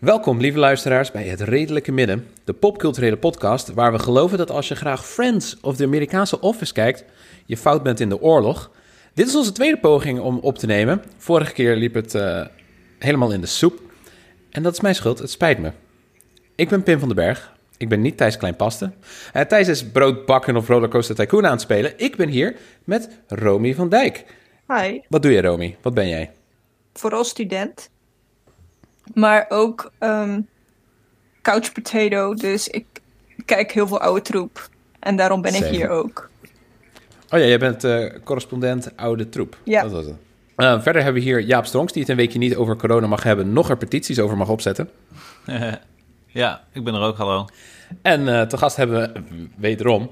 Welkom, lieve luisteraars, bij Het Redelijke Midden, de popculturele podcast waar we geloven dat als je graag Friends of de Amerikaanse Office kijkt, je fout bent in de oorlog. Dit is onze tweede poging om op te nemen. Vorige keer liep het eh, helemaal in de soep. En dat is mijn schuld, het spijt me. Ik ben Pim van den Berg. Ik ben niet Thijs Kleinpaste. Uh, Thijs is broodbakken of rollercoaster tycoon aan het spelen. Ik ben hier met Romy van Dijk. Hi, Wat doe je, Romy? Wat ben jij? vooral student. Maar ook ehm couch potato, dus ik kijk heel veel oude troep. En daarom ben ik hier ook. Oh ja, jij bent eh, correspondent oude troep. Ja. Dat was het. Eh, verder hebben we hier Jaap Strongs, die het een weekje niet over corona mag hebben, nog er petities over mag opzetten. ja, ik ben er ook, hallo. En eh te gast hebben we wederom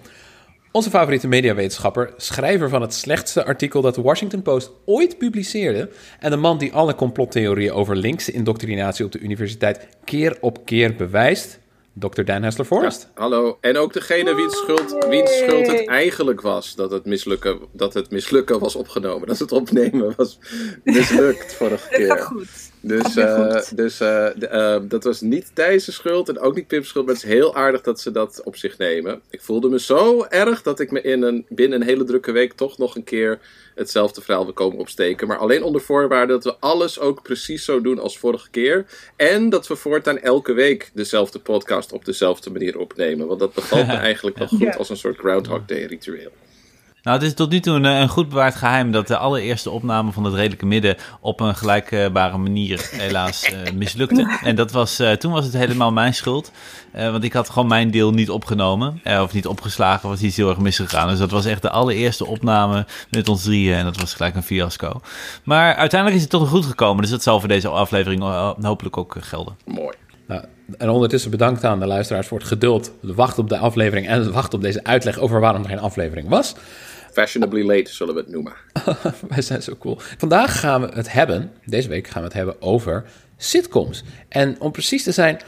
onze favoriete mediawetenschapper, schrijver van het slechtste artikel dat de Washington Post ooit publiceerde. En de man die alle complottheorieën over linkse indoctrinatie op de universiteit keer op keer bewijst, Dr. Dan Hessler Forrest. Hallo. En ook degene wiens schuld, wiens schuld het eigenlijk was dat het, mislukken, dat het mislukken was opgenomen. Dat het opnemen was mislukt vorige gaat keer. goed. Dus, eh, dus eh, de- eh, dat was niet Thijs' schuld en ook niet Pim's schuld. Maar het is heel aardig dat ze dat op zich nemen. Ik voelde me zo erg dat ik me in een, binnen een hele drukke week toch nog een keer hetzelfde verhaal wil komen opsteken. Maar alleen onder voorwaarde dat we alles ook precies zo doen als vorige keer. En dat we voortaan elke week dezelfde podcast op dezelfde manier opnemen. Want dat bevalt me eigenlijk wel goed als een soort Groundhog Day ritueel. Nou, het is tot nu toe een, eh, een goed bewaard geheim dat de allereerste opname van het redelijke midden op een gelijkbare manier helaas eh, mislukte. En dat was, eh, toen was het helemaal mijn schuld. Eh, want ik had gewoon mijn deel niet opgenomen. of niet opgeslagen, was iets heel erg misgegaan. Dus dat was echt de allereerste opname met ons drieën. En dat was gelijk een fiasco. Maar uiteindelijk is het toch goed gekomen. Dus dat zal voor deze aflevering hopelijk ook gelden. Mooi. Nou, en ondertussen bedankt aan de luisteraars voor het geduld, de wacht op de aflevering en het wachten op deze uitleg over waarom er geen aflevering was. Fashionably late zullen we het noemen. Wij zijn zo cool. Vandaag gaan we het hebben, deze week gaan we het hebben over sitcoms. En om precies te zijn,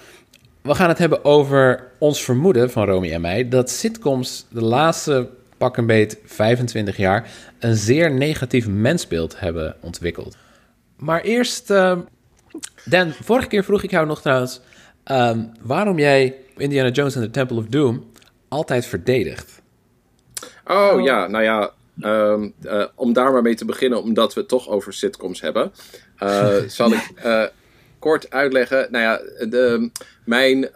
we gaan het hebben over ons vermoeden van Romy en mij dat sitcoms de laatste pak een beet 25 jaar een zeer negatief mensbeeld hebben ontwikkeld. Maar eerst, eh, Dan, vorige keer vroeg ik jou nog trouwens ehm, waarom jij Indiana Jones and the Temple of Doom altijd verdedigt. Oh, ja, nou ja, ehm, eh, om daar maar mee te beginnen, omdat we het toch over sitcoms hebben, eh, zal ik eh, kort uitleggen. Nou ja, de, mijn,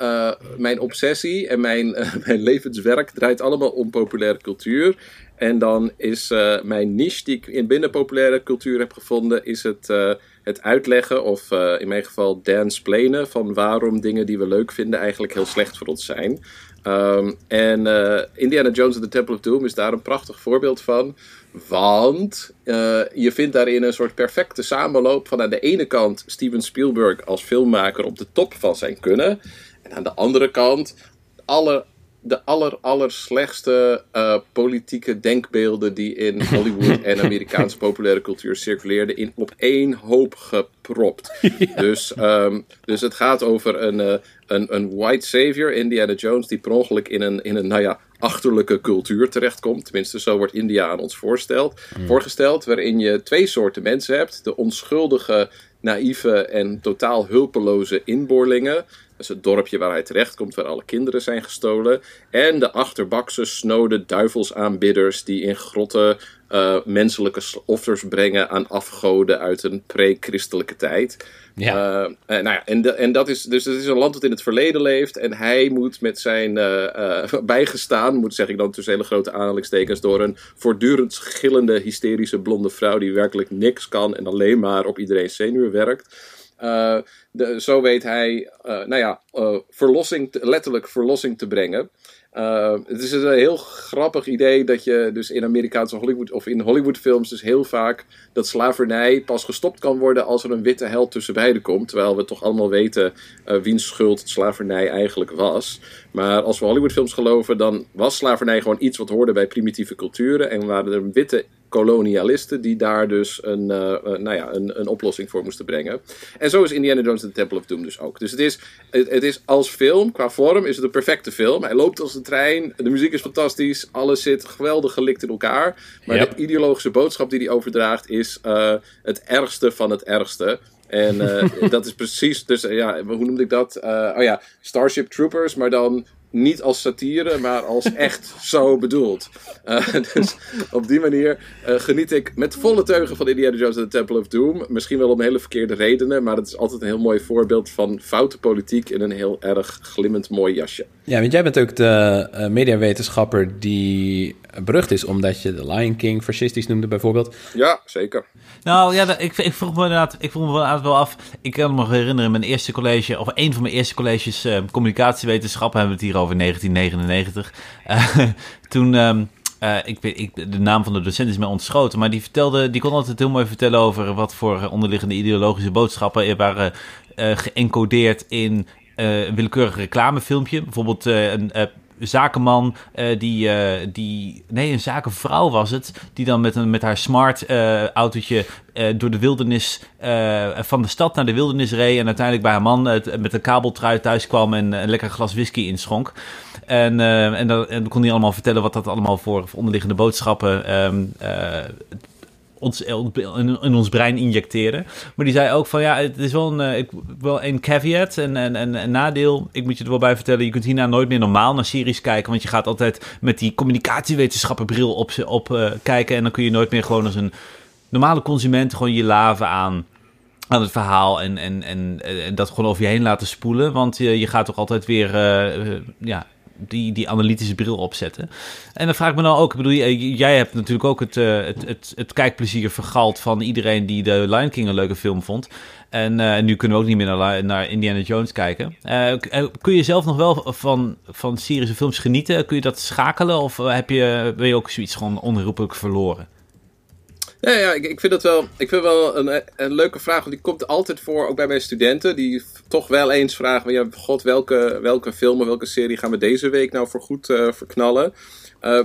mijn obsessie en mijn, mijn levenswerk draait allemaal om populaire cultuur. En dan is mijn niche die ik in binnen populaire cultuur heb gevonden, is het, het uitleggen, of in mijn geval dansplanen, van waarom dingen die we leuk vinden eigenlijk heel slecht voor ons zijn. Ehm, en eh, Indiana Jones and the Temple of Doom is daar een prachtig voorbeeld van. Want eh, je vindt daarin een soort perfecte samenloop van aan de ene kant Steven Spielberg als filmmaker op de top van zijn kunnen. En aan de andere kant alle, de aller, aller slechtste eh, politieke denkbeelden die in Hollywood en Amerikaanse populaire cultuur circuleerden, in op één hoop gepropt. Dus, ehm, dus het gaat over een, eh, een, een white savior, Indiana Jones, die per ongeluk in een, in een nou ja, achterlijke cultuur terechtkomt. Tenminste, zo wordt India aan ons voorsteld, voorgesteld, waarin je twee soorten mensen hebt. De onschuldige, naïeve en totaal hulpeloze inboorlingen. Dat is het dorpje waar hij terechtkomt, waar alle kinderen zijn gestolen. En de achterbakse, snode duivelsaanbidders die in grotten eh, menselijke offers brengen aan afgoden uit een pre-christelijke tijd. Ja. Eh, eh, nou ja, en, de- en dat is dus het is een land dat in het verleden leeft. En hij moet met zijn eh, bijgestaan, moet zeg ik dan tussen hele grote aanhalingstekens, door een voortdurend gillende, hysterische blonde vrouw die werkelijk niks kan en alleen maar op iedereen zenuwen werkt. Eh, zo weet hij, eh, nou ja, eh, verlossing, te- letterlijk verlossing te brengen. Het is een heel grappig idee dat je dus in Amerikaanse Hollywood of in Hollywoodfilms dus heel vaak dat slavernij pas gestopt kan worden als er een witte held tussen beiden komt. Terwijl we toch allemaal weten wiens schuld slavernij eigenlijk was. Maar als we Hollywoodfilms geloven, dan was slavernij gewoon iets wat hoorde bij primitieve culturen. En waren er witte kolonialisten die daar dus een, eh, eh, nou ja, een, een oplossing voor moesten brengen. En zo is Indiana Jones en the Temple of Doom dus ook. Dus het is, het, het is als film, qua vorm, is het een perfecte film. Hij loopt als een trein, de muziek is fantastisch, alles zit geweldig gelikt in elkaar. Maar Yep. de ideologische boodschap die hij overdraagt is eh, het ergste van het ergste. En dat is precies, dus ja, hoe noemde ik dat? Oh ja, Starship Troopers, maar dan niet als satire, maar als echt zo bedoeld. Eh, dus op die manier eh, geniet ik met volle teugen van Indiana Jones en the Temple of Doom. Misschien wel om hele verkeerde redenen, maar het is altijd een heel mooi voorbeeld van foute politiek in een heel erg glimmend mooi jasje. Ja, want jij bent ook de eh, mediawetenschapper die berucht is omdat je de Lion King fascistisch noemde bijvoorbeeld. Ja, zeker. Nou ja, ik, ik vroeg me inderdaad, ik vroeg me inderdaad wel af. Ik kan me nog herinneren, mijn eerste college, of een van mijn eerste colleges eh, communicatiewetenschappen, hebben we het hier over 1999. Eh, toen, ehm, eh, ik, weet- ik, de naam van de docent is mij ontschoten, maar die vertelde, die kon altijd heel mooi vertellen over wat voor onderliggende ideologische boodschappen er waren eh geëncodeerd in eh, een willekeurig reclamefilmpje. Bijvoorbeeld eh, een eh, zakenman eh, die, eh, die... Nee, een zakenvrouw was het. Die dan met, een, met haar smart eh, autootje door de wildernis... van de stad naar de wildernis reed. En uiteindelijk bij haar man met een kabeltrui thuis kwam... en een lekker glas whisky inschonk. En, en, dan, en dan kon hij allemaal vertellen wat dat allemaal voor onderliggende boodschappen... eh, ons, in, in ons brein injecteren. Maar die zei ook van ja, het is wel een, eh, wel een caveat en en- en een nadeel. Ik moet je er wel bij vertellen, je kunt hierna nooit meer normaal naar series kijken. Want je gaat altijd met die communicatiewetenschappen op, op eh, kijken. En dan kun je nooit meer gewoon als een normale consument gewoon je laven aan aan het verhaal en, en, en, en dat gewoon over je heen laten spoelen. Want je, je gaat toch altijd weer eh, eh, ja, die, die analytische bril opzetten. En dan vraag ik me nou ook, ik bedoel, jij hebt natuurlijk ook het, eh, het, het, kijkplezier vergald van iedereen die de Lion King een leuke film vond. En eh, nu kunnen we ook niet meer naar, naar Indiana Jones kijken. Eh, kun je zelf nog wel van, van en films genieten? Kun je dat schakelen? Of heb je, ben je ook zoiets gewoon onherroepelijk verloren? Ja, ja ik, ik vind dat wel, ik vind wel een, een leuke vraag. Want die komt altijd voor, ook bij mijn studenten. Die toch wel eens vragen: ja, God, welke, welke film of welke serie gaan we deze week nou voor goed eh, verknallen? Eh,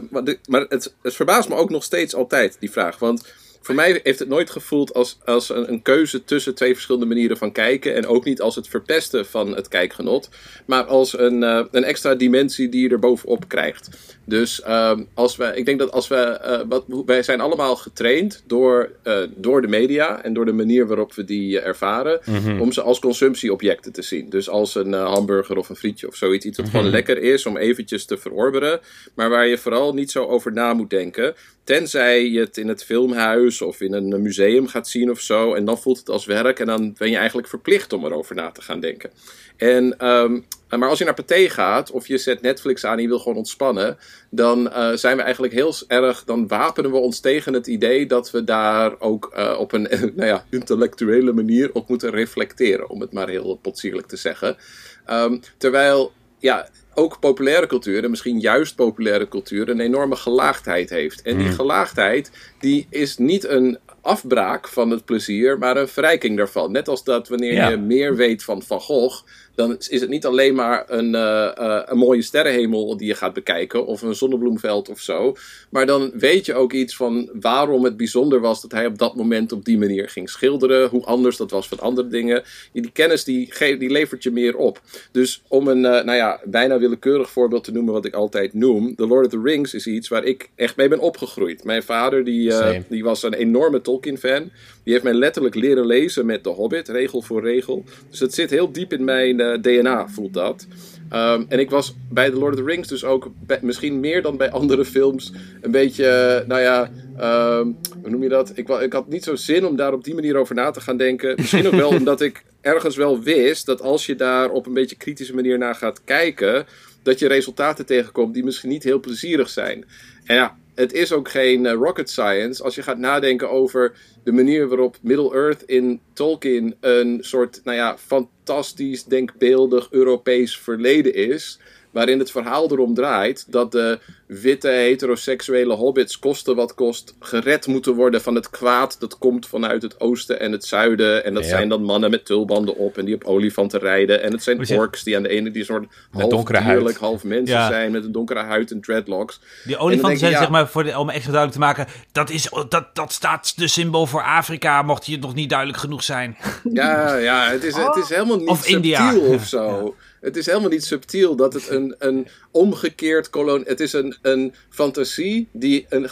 maar het, het verbaast me ook nog steeds altijd, die vraag. Want voor mij heeft het nooit gevoeld als, als een, een keuze tussen twee verschillende manieren van kijken. En ook niet als het verpesten van het kijkgenot. Maar als een, eh, een extra dimensie die je er bovenop krijgt. Dus ehm, als we, ik denk dat als we. eh, wat, wij zijn allemaal getraind door, eh, door de media en door de manier waarop we die eh, ervaren. Om ze als consumptieobjecten te zien. Dus als een hamburger of een frietje of zoiets. Iets wat gewoon lekker is om eventjes te verorberen. Maar waar je vooral niet zo over na moet denken. Tenzij je het in het filmhuis of in een museum gaat zien of zo. En dan voelt het als werk. En dan ben je eigenlijk verplicht om erover na te gaan denken. En, ehm, maar als je naar Pathé gaat of je zet Netflix aan en je wil gewoon ontspannen, dan eh, zijn we eigenlijk heel erg, dan wapenen we ons tegen het idee dat we daar ook eh, op een nou ja, intellectuele manier op moeten reflecteren, om het maar heel potsierlijk te zeggen. Ehm, terwijl, ja, ook populaire cultuur, en misschien juist populaire cultuur, een enorme gelaagdheid heeft. En die gelaagdheid, die is niet een afbraak van het plezier, maar een verrijking daarvan. Net als dat wanneer Ja. je meer weet van Van Gogh, dan is het niet alleen maar een, eh, eh, een mooie sterrenhemel die je gaat bekijken, of een zonnebloemveld of zo. Maar dan weet je ook iets van waarom het bijzonder was dat hij op dat moment op die manier ging schilderen, hoe anders dat was van andere dingen. Die kennis die, die levert je meer op. Dus om een, eh, nou ja, bijna willekeurig voorbeeld te noemen wat ik altijd noem, The Lord of the Rings is iets waar ik echt mee ben opgegroeid. Mijn vader die, die was een enorme Tolkien-fan. Die heeft mij letterlijk leren lezen met The Hobbit, regel voor regel. Dus het zit heel diep in mijn DNA, voelt dat. Ehm, en ik was bij The Lord of the Rings dus ook, bij- misschien meer dan bij andere films, een beetje, eh, nou ja, ehm, hoe noem je dat? Ik, ik had niet zo zin om daar op die manier over na te gaan denken. Misschien ook wel omdat ik ergens wel wist dat als je daar op een beetje kritische manier naar gaat kijken, dat je resultaten tegenkomt die misschien niet heel plezierig zijn. En ja, het is ook geen eh, rocket science als je gaat nadenken over de manier waarop Middle-earth in Tolkien een soort, nou ja, fantastisch, denkbeeldig Europees verleden is. Waarin het verhaal erom draait dat de witte heteroseksuele hobbits kosten wat kost gered moeten worden van het kwaad dat komt vanuit het oosten en het zuiden. En dat Ja. zijn dan mannen met tulbanden op en die op olifanten rijden. En het zijn zeg- orks die aan de ene die soort half dierlijk, half mensen Ja. zijn met een donkere huid en dreadlocks. Die olifanten je, zijn, ja. zeg maar, voor de, om extra duidelijk te maken, dat, is, dat, dat staat de symbool voor Afrika, mocht je nog niet duidelijk genoeg zijn. Ja, ja het, is, het is helemaal niet Of subtiel India. of zo. Het is helemaal niet subtiel dat het een, een omgekeerd kolon... Het is een, een fantasie die een,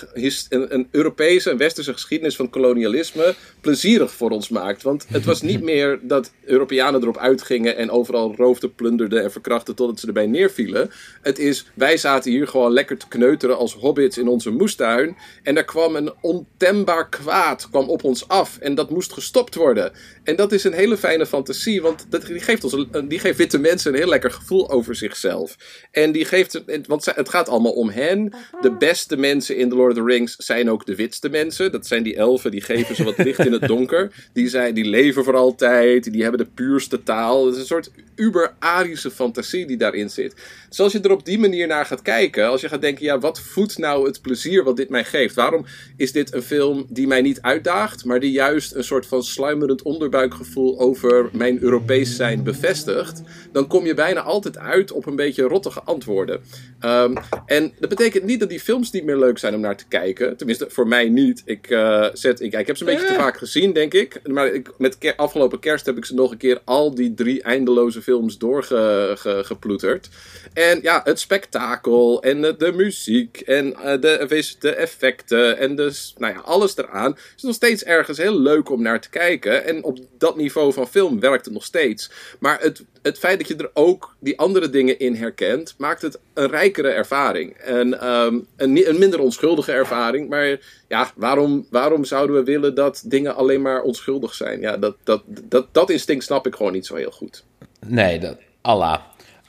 een, een Europese en westerse geschiedenis van kolonialisme plezierig voor ons maakt. Want het was niet meer dat Europeanen erop uitgingen en overal roofden, plunderden en verkrachten totdat ze erbij neervielen. Het is, wij zaten hier gewoon lekker te kneuteren als hobbits in onze moestuin. En er kwam een ontembaar kwaad kwam op ons af en dat moest gestopt worden. En dat is een hele fijne fantasie, want dat, die, geeft ons die geeft witte mensen heel lekker gevoel over zichzelf. En die geeft, want zij- het gaat allemaal om hen. De beste mensen in The Lord of the Rings zijn ook de witste mensen. Dat zijn die elfen, die geven ze wat licht in het donker. Die, zijn, die leven voor altijd, die hebben de puurste taal. Het is een soort uber-Arische fantasie die daarin zit. Dus als je er op die manier naar gaat kijken, als je gaat denken, ja, wat voedt nou het plezier wat dit mij geeft? Waarom is dit een film die mij niet uitdaagt, maar die juist een soort van sluimerend onderbuikgevoel over mijn Europees zijn bevestigt? Dan kom je bijna altijd uit op een beetje rottige antwoorden. Ehm, en dat betekent niet dat die films niet meer leuk zijn om naar te kijken. Tenminste, voor mij niet. Ik, eh, zet, ik, ik heb ze een beetje te vaak gezien, denk ik. Maar ik, met afgelopen kerst heb ik ze nog een keer al die drie eindeloze films doorgeploeterd. En ja, het spektakel en eh, de muziek en eh, de, de effecten en dus, nou ja, alles eraan is nog steeds ergens heel leuk om naar te kijken. En op dat niveau van film werkt het nog steeds. Maar het, het feit dat je er ook die andere dingen in herkent, maakt het een rijkere ervaring. En ehm, een, minder onschuldige ervaring. Maar ja, waarom, waarom zouden we willen dat dingen alleen maar onschuldig zijn? Ja, dat, dat, dat, dat instinct snap ik gewoon niet zo heel goed. Nee, dat, Allah.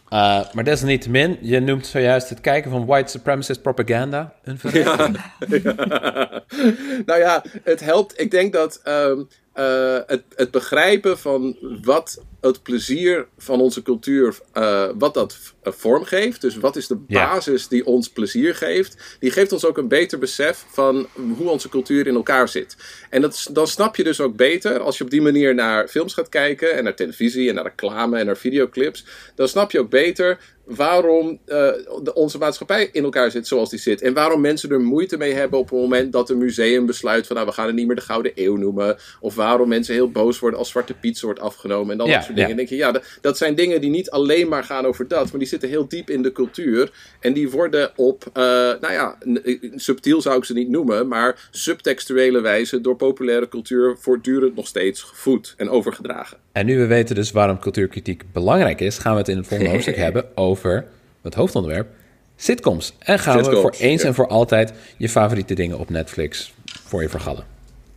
Eh, maar desalniettemin, je noemt zojuist het kijken van white supremacist propaganda een verrijking. nou ja, het helpt. Ik denk dat ehm, eh, het, het begrijpen van wat het plezier van onze cultuur, eh, wat dat eh, vorm geeft. Dus wat is de Ja. basis die ons plezier geeft. Die geeft ons ook een beter besef van hoe onze cultuur in elkaar zit. En dat, dan snap je dus ook beter, als je op die manier naar films gaat kijken. En naar televisie en naar reclame en naar videoclips. Dan snap je ook beter waarom eh, de, onze maatschappij in elkaar zit zoals die zit. En waarom mensen er moeite mee hebben op het moment dat een museum besluit van nou we gaan het niet meer de Gouden Eeuw noemen. Of waarom mensen heel boos worden als Zwarte Piet wordt afgenomen en Ja, dat soort dingen. En denk je, ja, dat, dat zijn dingen die niet alleen maar gaan over dat, maar die zitten heel diep in de cultuur. En die worden op, eh, nou ja, eh, subtiel zou ik ze niet noemen, maar subtextuele wijze door populaire cultuur voortdurend nog steeds gevoed en overgedragen. En nu we weten dus waarom cultuurkritiek belangrijk is, gaan we het in het volgende hoofdstuk hebben over het hoofdonderwerp sitcoms. En gaan we voor eens ja. en voor altijd je favoriete dingen op Netflix voor je vergallen.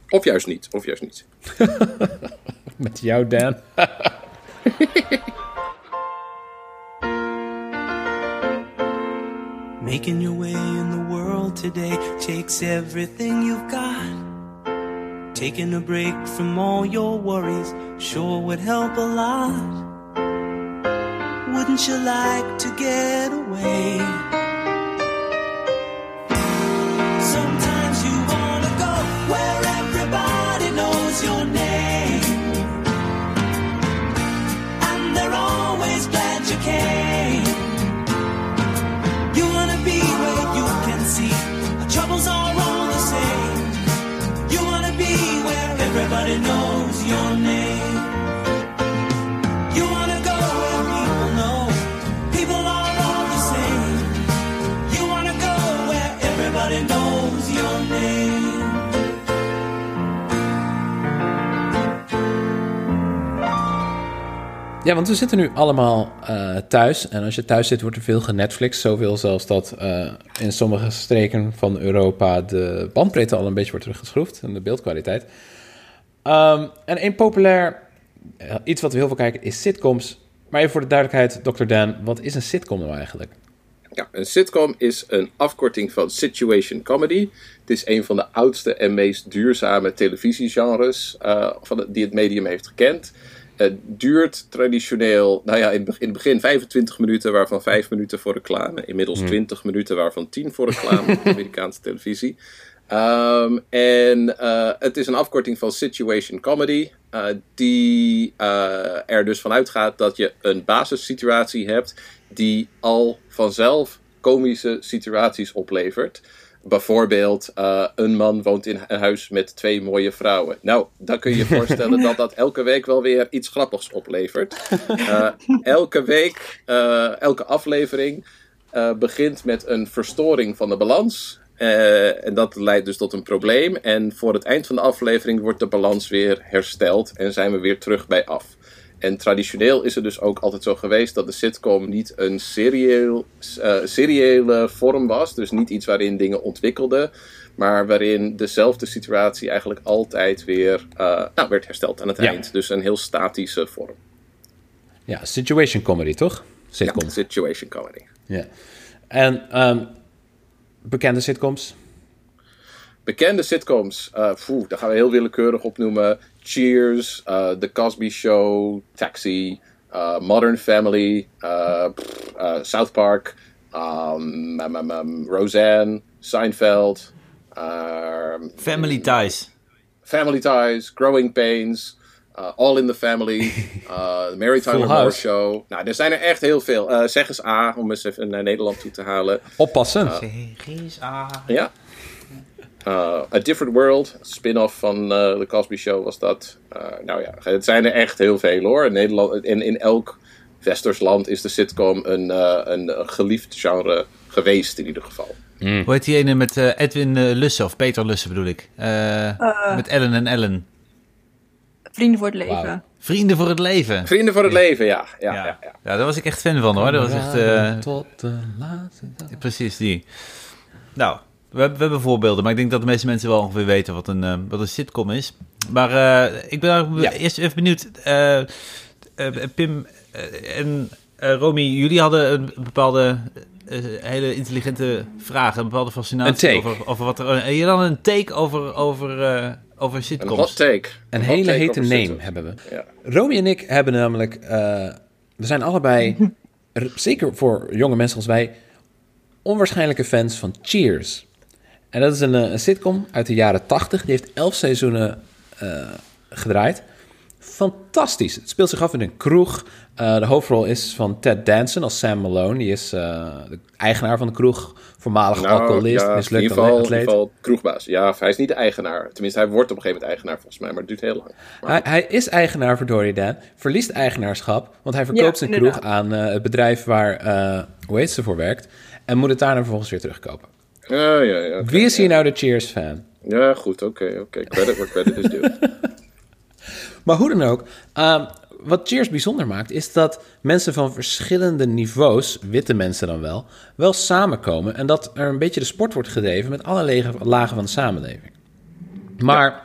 Of juist niet, of juist niet. Met jou, Dan. Making your way in the world today takes everything you've got. Taking a break from all your worries sure would help a lot. Wouldn't you like to get away? Ja, want we zitten nu allemaal eh, thuis. En als je thuis zit, wordt er veel genetflix. Zoveel zelfs dat eh, in sommige streken van Europa de bandbreedte al een beetje wordt teruggeschroefd. En de beeldkwaliteit. Ehm, en een populair, eh, iets wat we heel veel kijken, is sitcoms. Maar even voor de duidelijkheid, Dr. Dan, wat is een sitcom nou eigenlijk? Ja, een sitcom is een afkorting van situation comedy. Het is een van de oudste en meest duurzame televisiegenres eh, van die het medium heeft gekend. Het duurt traditioneel, nou ja, in het begin- in het begin 25 minuten, waarvan 5 minuten voor reclame. Inmiddels 20 minuten, waarvan 10 voor reclame op de Amerikaanse televisie. Ehm, en eh, het is een afkorting van Situation Comedy, eh, die eh, er dus vanuit gaat dat je een basissituatie hebt die al vanzelf komische situaties oplevert. Bijvoorbeeld, eh, een man woont in een huis met twee mooie vrouwen. Nou, dan kun je je voorstellen dat dat elke week wel weer iets grappigs oplevert. Eh, elke week, eh, elke aflevering begint met een verstoring van de balans. En dat leidt dus tot een probleem. En voor het eind van de aflevering wordt de balans weer hersteld en zijn we weer terug bij af. En traditioneel is het dus ook altijd zo geweest dat de sitcom niet een serieel, eh, seriële vorm was. Dus niet iets waarin dingen ontwikkelden. Maar waarin dezelfde situatie eigenlijk altijd weer eh, nou, werd hersteld aan het Ja. eind. Dus een heel statische vorm. Ja, situation comedy, toch? Sitcom. Ja, situation comedy. Ja. En ehm, bekende sitcoms? Bekende sitcoms, eh poeh, daar gaan we heel willekeurig opnoemen. Cheers, eh, The Cosby Show, Taxi, eh, Modern Family, eh, pff, eh, South Park, um, um, um, um, Roseanne, Seinfeld, um, Family Ties. Family Ties, Growing Pains, uh, All in the Family, uh, The Mary Tyler Moore. Show. Nou, er zijn er echt heel veel. Eh, zeg eens A, om eens even naar Nederland toe te halen. Oppassen. Ja. Uh, A Different World, spin-off van uh, The Cosby Show was dat. Uh, nou ja, het zijn er echt heel veel hoor. In, Nederland, in, in elk westers land is de sitcom een, uh, een, geliefd genre geweest in ieder geval. Hoe heet die ene met eh, Edwin eh, Lussen, of Peter Lussen bedoel ik? Eh, met Ellen en Ellen. Vrienden voor het leven. Vrienden voor het leven. Vrienden voor het leven, ja. ja, ja. Ja, ja, ja. daar was ik echt fan van hoor. Dat was echt, eh, Tot de laatste dag. precies die. Nou, we, hebben- we hebben voorbeelden, maar ik denk dat de meeste mensen wel ongeveer weten wat een, eh, wat een sitcom is. Maar eh, ik ben Ja. eerst even benieuwd. eh, eh, Pim en Romy, jullie hadden een bepaalde hele intelligente vragen, een bepaalde fascinatie Een over, over wat er. En je dan een take over, over, eh, over Een sitcoms. hot take. Een hot hele take hete name sitcoms. hebben we. Ja. Romy en ik hebben namelijk... eh, we zijn allebei, zeker voor jonge mensen als wij... onwaarschijnlijke fans van Cheers. En dat is een, eh, een sitcom uit de jaren 80. Die heeft elf seizoenen eh, gedraaid. Fantastisch. Het speelt zich af in een kroeg. Eh, de hoofdrol is van Ted Danson als Sam Malone. Die is eh, de eigenaar van de kroeg. Voormalig alcoholist, Nou, ja, in mislukt ieder geval, in atleet. ieder geval kroegbaas. Ja, hij is niet de eigenaar. Tenminste, hij wordt op een gegeven moment eigenaar volgens mij, maar het duurt heel lang. Hij, hij is eigenaar voor Dory Dan, verliest eigenaarschap, want hij verkoopt Ja, zijn kroeg aan eh, het bedrijf waar, eh hoe heet ze voor werkt, en moet het daarna vervolgens weer terugkopen. Ja, ja, ja. Wie is hier nou de Cheers-fan? Ja, goed, oké, oké. Credit where credit is due. Maar hoe dan ook, ehm, wat Cheers bijzonder maakt, is dat mensen van verschillende niveaus, witte mensen dan wel, wel samenkomen en dat er een beetje de sport wordt gedreven met alle lagen van de samenleving. Maar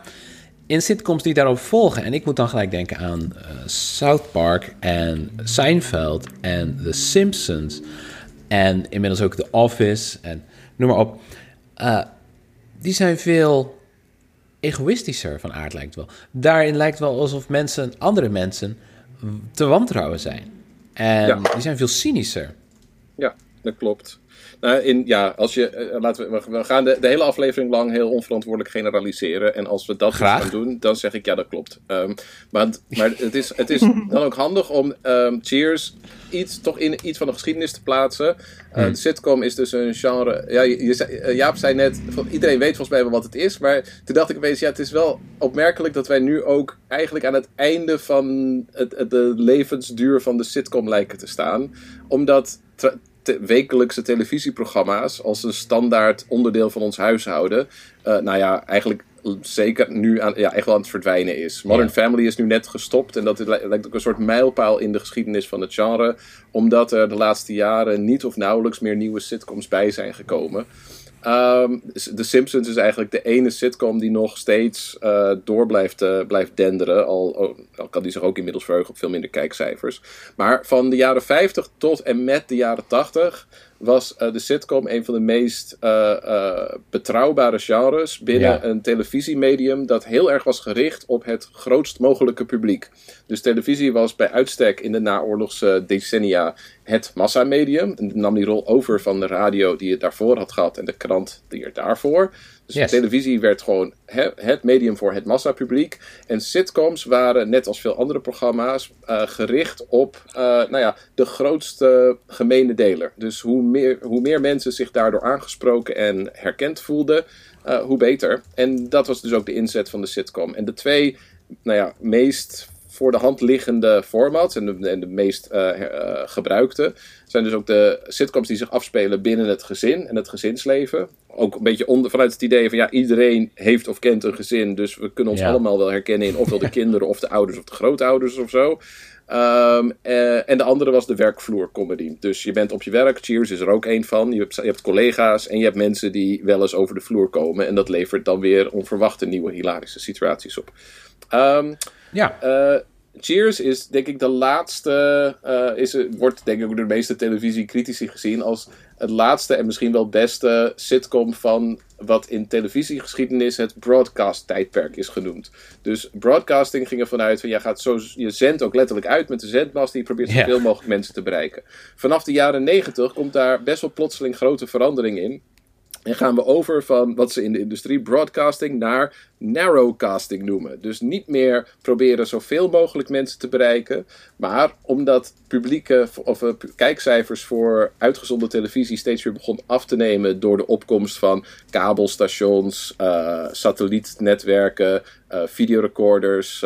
in sitcoms die daarop volgen, en ik moet dan gelijk denken aan eh, South Park en Seinfeld en The Simpsons en inmiddels ook The Office en noem maar op, eh, die zijn veel egoïstischer van aard lijkt wel. Daarin lijkt wel alsof mensen, andere mensen, te wantrouwen zijn. En Ja. die zijn veel cynischer. Ja, dat klopt. Nou, in, ja, als je, eh, laten we, we gaan de, de hele aflevering lang heel onverantwoordelijk generaliseren. En als we dat Graag. gaan doen, dan zeg ik ja, dat klopt. Ehm, maar maar het, is, het is dan ook handig om ehm, Cheers iets, toch in iets van de geschiedenis te plaatsen. Eh, De sitcom is dus een genre. Ja, je, je zei- eh, Jaap zei net, van, iedereen weet volgens mij wel wat het is. Maar toen dacht ik opeens, ja, het is wel opmerkelijk dat wij nu ook eigenlijk aan het einde van het, het- de levensduur van de sitcom lijken te staan. Omdat te- wekelijkse televisieprogramma's als een standaard onderdeel van ons huishouden, eh, nou ja, eigenlijk zeker nu aan, ja, echt wel aan het verdwijnen is. Modern Ja. Family is nu net gestopt en dat lijkt ook een soort mijlpaal in de geschiedenis van het genre, omdat er de laatste jaren niet of nauwelijks meer nieuwe sitcoms bij zijn gekomen. Ehm, The Simpsons is eigenlijk de ene sitcom die nog steeds eh, door blijft, eh, blijft denderen. Al, al- al kan die zich ook inmiddels verheugen op veel minder kijkcijfers. Maar van de jaren 50 tot en met de jaren 80 was eh, de sitcom een van de meest eh, eh, betrouwbare genres binnen Ja. een televisiemedium dat heel erg was gericht op het grootst mogelijke publiek. Dus televisie was bij uitstek in de naoorlogse decennia het massamedium. En nam die rol over van de radio die het daarvoor had gehad en de krant die er daarvoor. Dus Yes. televisie werd gewoon he- het medium voor het massapubliek. En sitcoms waren, net als veel andere programma's, eh, gericht op eh, nou ja, de grootste gemene deler. Dus hoe meer, hoe meer mensen zich daardoor aangesproken en herkend voelden, eh, hoe beter. En dat was dus ook de inzet van de sitcom. En de twee nou ja, meest voor de hand liggende formats en de, en de meest eh, eh, gebruikte zijn dus ook de sitcoms die zich afspelen binnen het gezin en het gezinsleven. Ook een beetje onder, vanuit het idee van ja, iedereen heeft of kent een gezin, dus we kunnen ons Ja. allemaal wel herkennen in ofwel de kinderen of de ouders of de grootouders of zo. Ehm, eh, en de andere was de werkvloercomedy. Dus je bent op je werk, Cheers is er ook één van. Je hebt, je hebt collega's en je hebt mensen die wel eens over de vloer komen. En dat levert dan weer onverwachte nieuwe hilarische situaties op. Ehm, Ja, eh, Cheers is denk ik de laatste, eh, is, wordt denk ik door de meeste televisiecritici gezien als het laatste en misschien wel beste sitcom van wat in televisiegeschiedenis het broadcast tijdperk is genoemd. Dus broadcasting ging ervan uit van je, gaat zo, je zendt ook letterlijk uit met de zendmast die probeert Ja. zoveel mogelijk mensen te bereiken. Vanaf de jaren negentig komt daar best wel plotseling grote verandering in. En gaan we over van wat ze in de industrie broadcasting naar narrowcasting noemen. Dus niet meer proberen zoveel mogelijk mensen te bereiken. Maar omdat publieke of eh, kijkcijfers voor uitgezonden televisie steeds weer begon af te nemen door de opkomst van kabelstations, eh, satellietnetwerken, eh, videorecorders,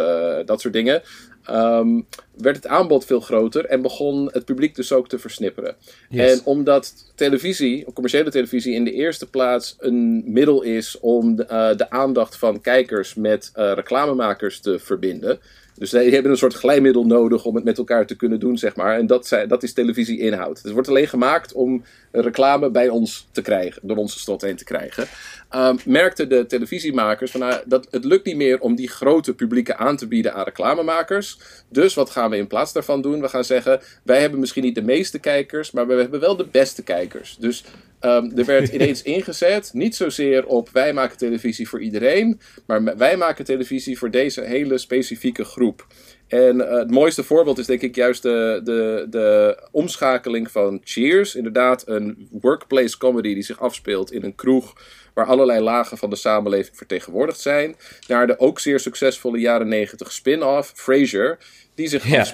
dat soort dingen. Ehm, werd het aanbod veel groter en begon het publiek dus ook te versnipperen. Yes. En omdat televisie, commerciële televisie, in de eerste plaats een middel is om de, eh, de aandacht van kijkers met eh, reclamemakers te verbinden. Dus die hebben een soort glijmiddel nodig om het met elkaar te kunnen doen, zeg maar. En dat, dat is televisie-inhoud. Het wordt alleen gemaakt om reclame bij ons te krijgen, door onze slot heen te krijgen. Ehm, merkten de televisiemakers van, nou, dat het lukt niet meer om die grote publieken aan te bieden aan reclamemakers. Dus wat gaan we in plaats daarvan doen? We gaan zeggen, wij hebben misschien niet de meeste kijkers, maar we hebben wel de beste kijkers. Dus ehm, er werd ineens ingezet, niet zozeer op wij maken televisie voor iedereen, maar wij maken televisie voor deze hele specifieke groep. En eh, het mooiste voorbeeld is denk ik juist de, de, de omschakeling van Cheers. Inderdaad, een workplace comedy die zich afspeelt in een kroeg waar allerlei lagen van de samenleving vertegenwoordigd zijn. Naar de ook zeer succesvolle jaren negentig spin-off, Frasier, die zich Ja.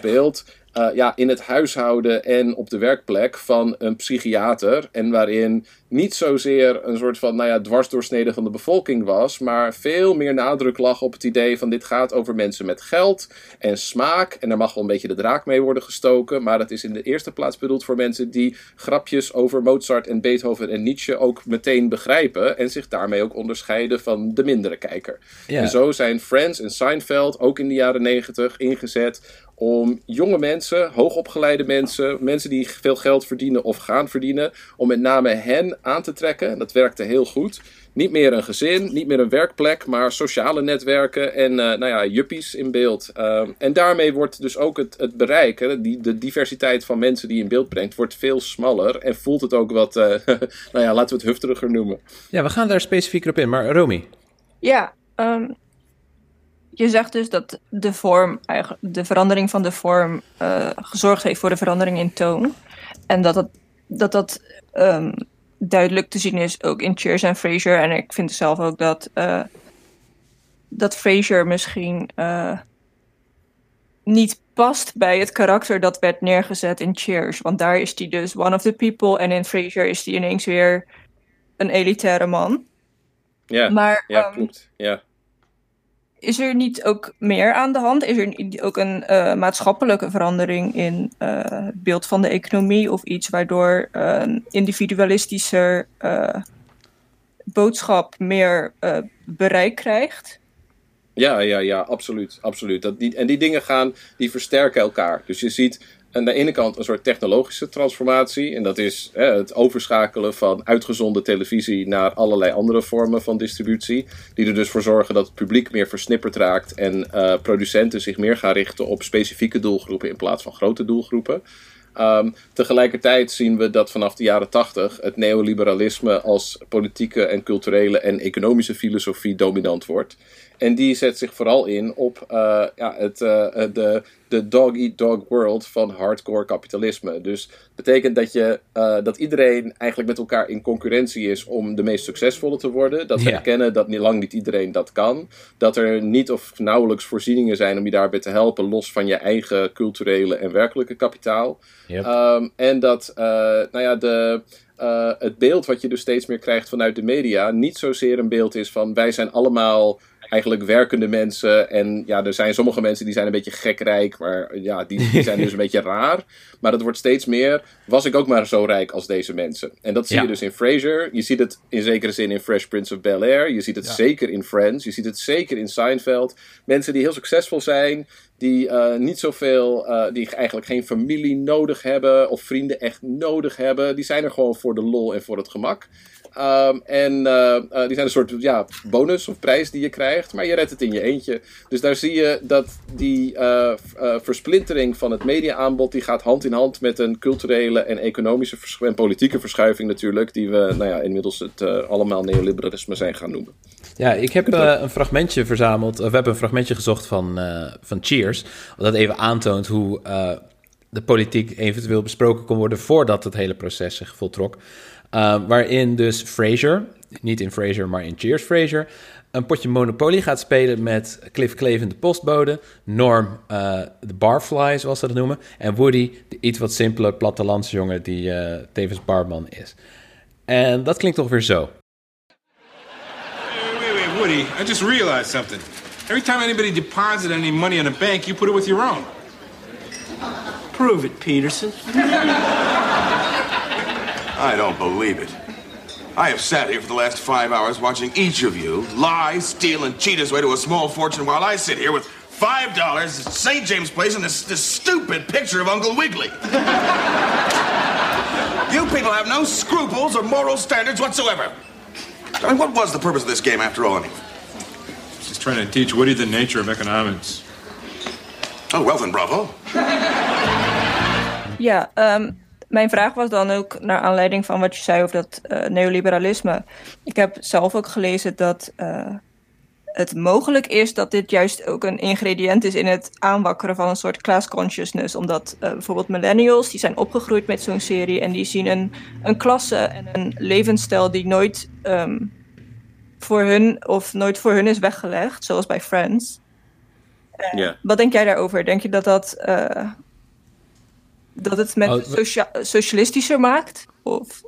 Eh, ja, in het huishouden en op de werkplek van een psychiater. En waarin niet zozeer een soort van nou ja, dwarsdoorsnede van de bevolking was, maar veel meer nadruk lag op het idee van dit gaat over mensen met geld en smaak. En daar mag wel een beetje de draak mee worden gestoken, maar dat is in de eerste plaats bedoeld voor mensen die grapjes over Mozart en Beethoven en Nietzsche ook meteen begrijpen en zich daarmee ook onderscheiden van de mindere kijker. Ja. En zo zijn Friends en Seinfeld ook in de jaren negentig ingezet om jonge mensen, hoogopgeleide mensen, mensen die veel geld verdienen of gaan verdienen, om met name hen aan te trekken. En dat werkte heel goed. Niet meer een gezin, niet meer een werkplek, maar sociale netwerken en eh, nou ja, juppies in beeld. Ehm, en daarmee wordt dus ook het, het bereik, hè, die, de diversiteit van mensen die je in beeld brengt, wordt veel smaller. En voelt het ook wat, eh, nou ja, laten we het hufteriger noemen. ja, we gaan daar specifieker op in. Maar Romy, Ja, ehm, je zegt dus dat de vorm, de verandering van de vorm eh, gezorgd heeft voor de verandering in toon. En dat dat, dat, dat ehm, duidelijk te zien is ook in Cheers en Frasier. En ik vind zelf ook dat, eh, dat Frasier misschien eh, niet past bij het karakter dat werd neergezet in Cheers. Want daar is hij dus one of the people. En in Frasier is hij ineens weer een elitaire man. Ja, Maar ja ehm, klopt. Ja. Is er niet ook meer aan de hand? Is er ook een eh, maatschappelijke verandering in eh, het beeld van de economie of iets waardoor eh, een individualistischer eh, boodschap meer eh, bereik krijgt? Ja, ja, ja, absoluut. absoluut. Dat die, en die dingen gaan, die versterken elkaar. Dus je ziet aan de ene kant een soort technologische transformatie. En dat is het overschakelen van uitgezonden televisie naar allerlei andere vormen van distributie. Die er dus voor zorgen dat het publiek meer versnipperd raakt. En eh, producenten zich meer gaan richten op specifieke doelgroepen in plaats van grote doelgroepen. Ehm, tegelijkertijd zien we dat vanaf de jaren tachtig het neoliberalisme als politieke en culturele en economische filosofie dominant wordt. En die zet zich vooral in op eh, ja, het, eh, de, de dog-eat-dog world van hardcore kapitalisme. Dus betekent dat, je, eh, dat iedereen eigenlijk met elkaar in concurrentie is om de meest succesvolle te worden. Dat we Ja. erkennen dat niet lang niet iedereen dat kan. Dat er niet of nauwelijks voorzieningen zijn om je daarbij te helpen, los van je eigen culturele en werkelijke kapitaal. Yep. Ehm, en dat eh, nou ja, de, eh, het beeld wat je dus steeds meer krijgt vanuit de media niet zozeer een beeld is van wij zijn allemaal eigenlijk werkende mensen. En ja, er zijn sommige mensen die zijn een beetje gekrijk, maar ja, die, die zijn dus een beetje raar. Maar het wordt steeds meer, was ik ook maar zo rijk als deze mensen. En dat zie Ja. je dus in Frasier. Je ziet het in zekere zin in Fresh Prince of Bel-Air. Je ziet het zeker in Friends. Je ziet het zeker in Seinfeld. Mensen die heel succesvol zijn, die eh, niet zoveel, eh, die eigenlijk geen familie nodig hebben of vrienden echt nodig hebben. Die zijn er gewoon voor de lol en voor het gemak. Ehm, en eh, eh, die zijn een soort ja, bonus of prijs die je krijgt, maar je redt het in je eentje. Dus daar zie je dat die eh, versplintering van het mediaaanbod, die gaat hand in hand met een culturele en economische en politieke verschuiving natuurlijk, die we nou ja, inmiddels het allemaal neoliberalisme zijn gaan noemen. Ja, ik heb een fragmentje verzameld. Of we hebben een fragmentje gezocht van, van Cheers. Dat even aantoont hoe de politiek eventueel besproken kon worden voordat het hele proces zich voltrok. Uh, waarin dus Fraser, niet in Fraser, maar in Cheers Fraser, een potje Monopoly gaat spelen met Cliff Clavin, de postbode, Norm, eh, de barfly, zoals ze dat noemen, en Woody, de iets wat simpele plattelandsjongen die eh, tevens barman is. En dat klinkt ongeveer zo. Wait, wait, wait, Woody, I just realized something. Every time anybody deposits any money in a bank, you put it with your own. Prove it, Peterson. I don't believe it. I have sat here for the last five hours watching each of you lie, steal, and cheat his way to a small fortune while I sit here with five dollars at St. James Place and this, this stupid picture of Uncle Wiggly. you people have no scruples or moral standards whatsoever. I mean, what was the purpose of this game after all? anyway? Just trying to teach Woody the nature of economics. Oh, well then, bravo. yeah, ehm, mijn vraag was dan ook naar aanleiding van wat je zei over dat eh, neoliberalisme. Ik heb zelf ook gelezen dat eh, het mogelijk is dat dit juist ook een ingrediënt is in het aanwakkeren van een soort class consciousness. Omdat eh, bijvoorbeeld millennials, die zijn opgegroeid met zo'n serie en die zien een, een klasse en een levensstijl die nooit ehm, voor hun of nooit voor hun is weggelegd, zoals bij Friends. Ja. Wat denk jij daarover? Denk je dat dat, dat het met Oh, socia- socialistischer maakt? Of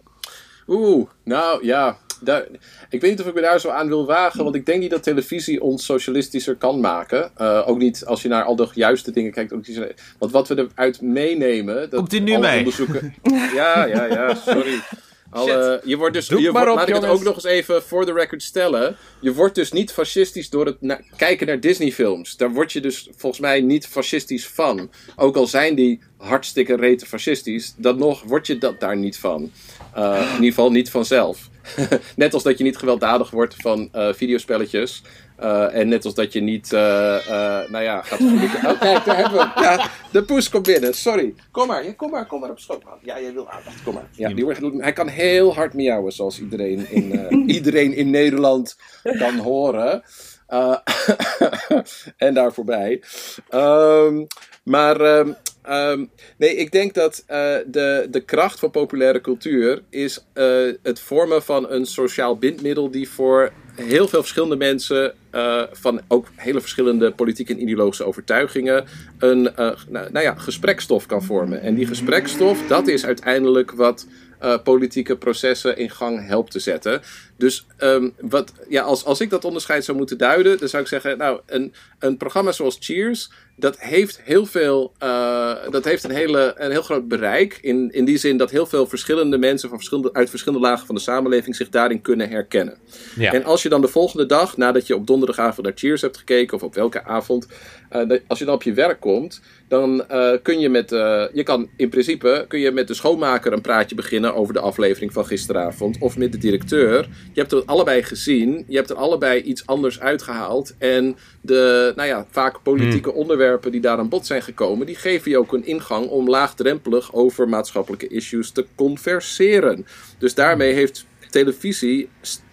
Oeh, nou ja. Daar, ik weet niet of ik me daar zo aan wil wagen, want ik denk niet dat televisie ons socialistischer kan maken. Eh, ook niet als je naar al de juiste dingen kijkt. Ook die, want wat we eruit meenemen. Dat Komt u nu mee? Onderzoeken, ja, ja, ja, sorry. Alle, je wordt dus, Doe je maar wordt, op, laat ik het ook nog eens even voor de record stellen. Je wordt dus niet fascistisch door het na- kijken naar Disney-films. Daar word je dus volgens mij niet fascistisch van. Ook al zijn die hartstikke rete fascistisch, dan nog word je dat daar niet van. Uh, in ieder geval niet vanzelf. net als dat je niet gewelddadig wordt van uh, videospelletjes. Uh, en net als dat je niet, nou ja, gaat. Oh, kijk, daar hebben we. Ja, de poes komt binnen. Sorry. Kom maar, ja, kom maar, kom maar op schoot. man. Ja, jij wil aandacht. Kom maar. Ja, die wordt, hij kan heel hard miauwen, zoals iedereen in, iedereen in Nederland kan horen. En daar voorbij. Um, maar um, um, nee, ik denk dat uh, de, de kracht van populaire cultuur is uh, het vormen van een sociaal bindmiddel die voor heel veel verschillende mensen uh, van ook hele verschillende politieke en ideologische overtuigingen een nou, nou ja, gesprekstof kan vormen. En die gesprekstof, dat is uiteindelijk wat uh, politieke processen in gang helpt te zetten. Dus um, wat, ja, als, als ik dat onderscheid zou moeten duiden, dan zou ik zeggen, nou, een, een programma zoals Cheers, dat heeft heel veel, uh, dat heeft een, hele, een heel groot bereik. In, in die zin dat heel veel verschillende mensen van verschillende, uit verschillende lagen van de samenleving zich daarin kunnen herkennen. Ja. En als je dan de volgende dag, nadat je op donderdagavond naar Cheers hebt gekeken, of op welke avond, uh, als je dan op je werk komt, dan uh, kun je met, uh, je kan in principe kun je met de schoonmaker een praatje beginnen over de aflevering van gisteravond. Of met de directeur. Je hebt het allebei gezien. Je hebt er allebei iets anders uitgehaald. En de, nou ja, vaak politieke onderwerpen die daar aan bod zijn gekomen. Die geven je ook een ingang om laagdrempelig over maatschappelijke issues te converseren. Dus daarmee heeft televisie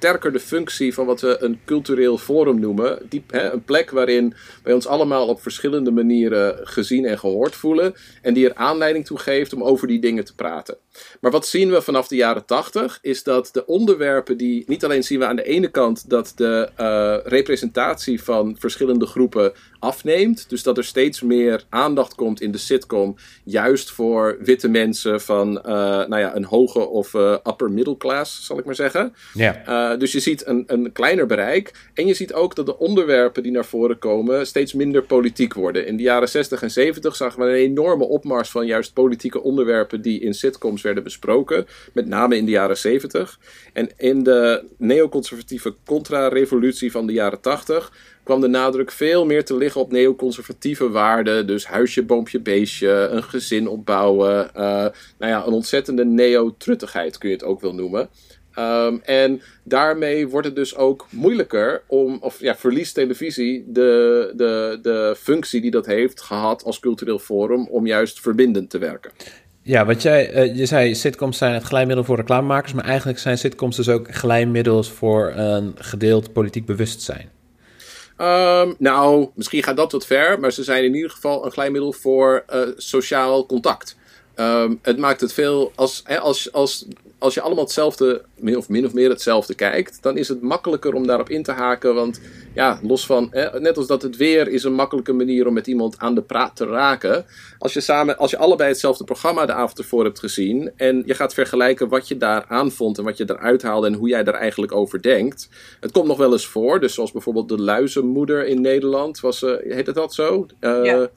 sterker de functie van wat we een cultureel forum noemen. Die, hè, een plek waarin wij ons allemaal op verschillende manieren gezien en gehoord voelen. En die er aanleiding toe geeft om over die dingen te praten. Maar wat zien we vanaf de jaren tachtig? Is dat de onderwerpen die. Niet alleen zien we aan de ene kant dat de eh, representatie van verschillende groepen afneemt. Dus dat er steeds meer aandacht komt in de sitcom. Juist voor witte mensen van eh, nou ja, een hoge of eh, upper middle class, zal ik maar zeggen. Ja. Uh, dus je ziet een, een kleiner bereik. En je ziet ook dat de onderwerpen die naar voren komen steeds minder politiek worden. In de jaren 60 en 70 zagen we een enorme opmars van juist politieke onderwerpen die in sitcoms werden besproken. Met name in de jaren 70. En in de neoconservatieve contra-revolutie van de jaren 80 kwam de nadruk veel meer te liggen op neoconservatieve waarden. Dus huisje, boompje, beestje, een gezin opbouwen. Uh, nou ja, een ontzettende neo-truttigheid kun je het ook wel noemen. Um, en daarmee wordt het dus ook moeilijker om, of ja, verliest televisie de, de, de functie die dat heeft gehad als cultureel forum om juist verbindend te werken. Ja, wat jij, uh, je zei sitcoms zijn het glijmiddel voor reclamemakers, maar eigenlijk zijn sitcoms dus ook glijmiddels voor een gedeeld politiek bewustzijn. Um, nou, misschien gaat dat wat ver, maar ze zijn in ieder geval een glijmiddel voor uh, sociaal contact. Um, het maakt het veel, als, hè, als, als, als je allemaal hetzelfde, min of, min of meer hetzelfde kijkt, dan is het makkelijker om daarop in te haken. Want ja, los van, hè, net als dat het weer is een makkelijke manier om met iemand aan de praat te raken. Als je, samen, als je allebei hetzelfde programma de avond ervoor hebt gezien en je gaat vergelijken wat je daar aanvond en wat je eruit haalde en hoe jij daar eigenlijk over denkt. Het komt nog wel eens voor, dus zoals bijvoorbeeld de luizenmoeder in Nederland, was, uh, heet het dat zo? Uh, Ja.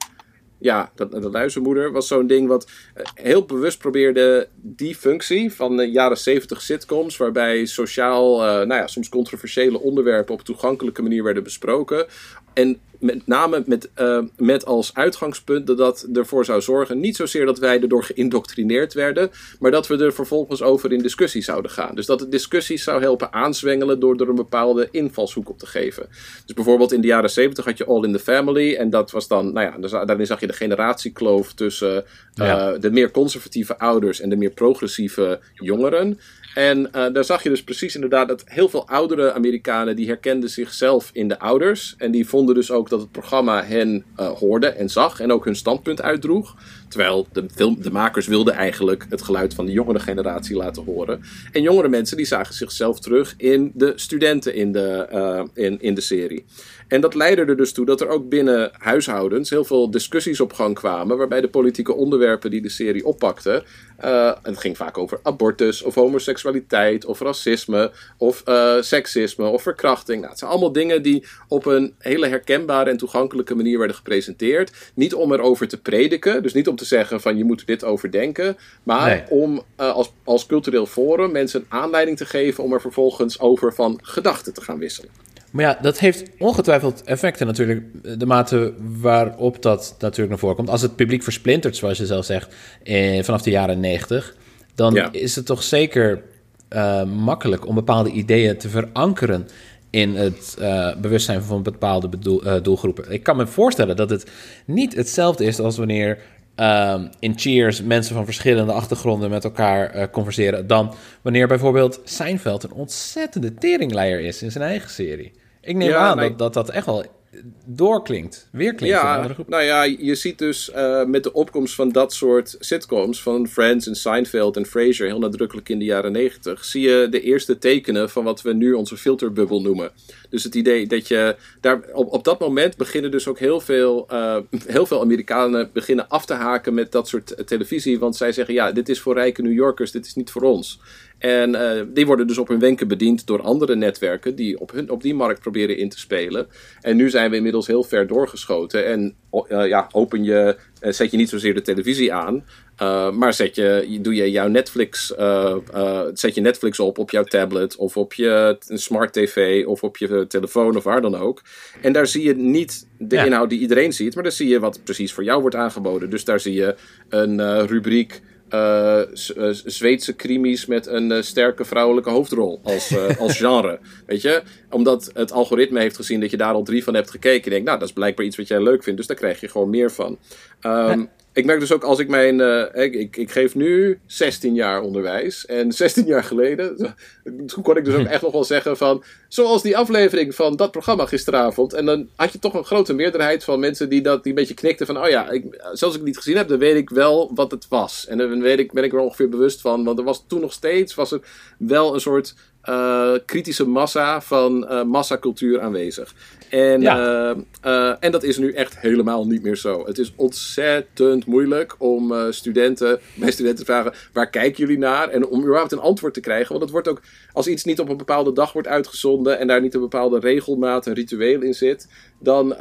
Ja, dat, de luizenmoeder was zo'n ding wat eh, heel bewust probeerde die functie van de jaren 70 sitcoms, waarbij sociaal, uh, nou ja, soms controversiële onderwerpen op toegankelijke manier werden besproken. En met name met, uh, met als uitgangspunt dat dat ervoor zou zorgen, niet zozeer dat wij erdoor geïndoctrineerd werden, maar dat we er vervolgens over in discussie zouden gaan. Dus dat het discussies zou helpen aanzwengelen door er een bepaalde invalshoek op te geven. Dus bijvoorbeeld in de jaren 70 had je All in the Family en dat was dan, nou ja, daarin zag je de generatiekloof tussen uh, ja. de meer conservatieve ouders en de meer progressieve jongeren. En uh, daar zag je dus precies inderdaad dat heel veel oudere Amerikanen die herkenden zichzelf in de ouders. En die vonden dus ook dat het programma hen uh, hoorde en zag en ook hun standpunt uitdroeg. Terwijl de, film, de makers wilden eigenlijk het geluid van de jongere generatie laten horen. En jongere mensen die zagen zichzelf terug in de studenten in de, uh, in, in de serie. En dat leidde er dus toe dat er ook binnen huishoudens heel veel discussies op gang kwamen. Waarbij de politieke onderwerpen die de serie oppakte. Uh, het ging vaak over abortus of homoseksualiteit of racisme of uh, seksisme of verkrachting. Nou, het zijn allemaal dingen die op een hele herkenbare en toegankelijke manier werden gepresenteerd. Niet om erover te prediken, dus niet om te zeggen van je moet dit over denken. Maar nee. om uh, als, als cultureel forum mensen een aanleiding te geven om er vervolgens over van gedachten te gaan wisselen. Maar ja, dat heeft ongetwijfeld effecten natuurlijk. De mate waarop dat natuurlijk naar voren komt. Als het publiek versplintert, zoals je zelf zegt, eh, vanaf de jaren 90, dan ja. is het toch zeker uh, makkelijk om bepaalde ideeën te verankeren in het uh, bewustzijn van bepaalde bedoel, uh, doelgroepen. Ik kan me voorstellen dat het niet hetzelfde is als wanneer um, in Cheers mensen van verschillende achtergronden met elkaar uh, converseren, dan wanneer bijvoorbeeld Seinfeld een ontzettende teringleier is in zijn eigen serie. Ik neem ja, aan nee. dat, dat dat echt wel doorklinkt, weerklinkt. Ja, nou ja, je ziet dus uh, met de opkomst van dat soort sitcoms, van Friends en Seinfeld en Frasier, heel nadrukkelijk in de jaren negentig, zie je de eerste tekenen van wat we nu onze filterbubbel noemen. Dus het idee dat je daar op, op dat moment beginnen dus ook heel veel, uh, heel veel Amerikanen beginnen af te haken met dat soort televisie, want zij zeggen ja, dit is voor rijke New Yorkers, dit is niet voor ons. En uh, die worden dus op hun wenken bediend door andere netwerken die op, hun, op die markt proberen in te spelen. En nu zijn we inmiddels heel ver doorgeschoten. En uh, ja, open je, uh, zet je niet zozeer de televisie aan, maar zet je, doe je jouw Netflix, zet je Netflix op op jouw tablet of op je smart tv of op je telefoon of waar dan ook. En daar zie je niet de ja. inhoud die iedereen ziet, maar daar zie je wat precies voor jou wordt aangeboden. Dus daar zie je een rubriek eh, eh, Zweedse crimies met een eh, sterke vrouwelijke hoofdrol als, als genre. Weet je? Omdat het algoritme heeft gezien dat je daar al drie van hebt gekeken. En denkt, nou, dat is blijkbaar iets wat jij leuk vindt. Dus daar krijg je gewoon meer van. Ehm, Ik merk dus ook als ik mijn. eh, ik, ik, ik geef nu 16 jaar onderwijs. En 16 jaar geleden. Toen kon ik dus ook echt nog wel zeggen van. Zoals die aflevering van dat programma gisteravond. En dan had je toch een grote meerderheid van mensen die dat die een beetje knikten van. Oh ja, ik, zelfs als ik het niet gezien heb, dan weet ik wel wat het was. En dan weet ik, ben ik er ongeveer bewust van. Want er was toen nog steeds was er wel een soort. eh, kritische massa van eh, massacultuur aanwezig. En, Ja. eh, eh, en dat is nu echt helemaal niet meer zo. Het is ontzettend moeilijk om eh, studenten, bij studenten te vragen: waar kijken jullie naar? En om überhaupt een antwoord te krijgen. Want het wordt ook, als iets niet op een bepaalde dag wordt uitgezonden en daar niet een bepaalde regelmaat, een ritueel in zit, dan,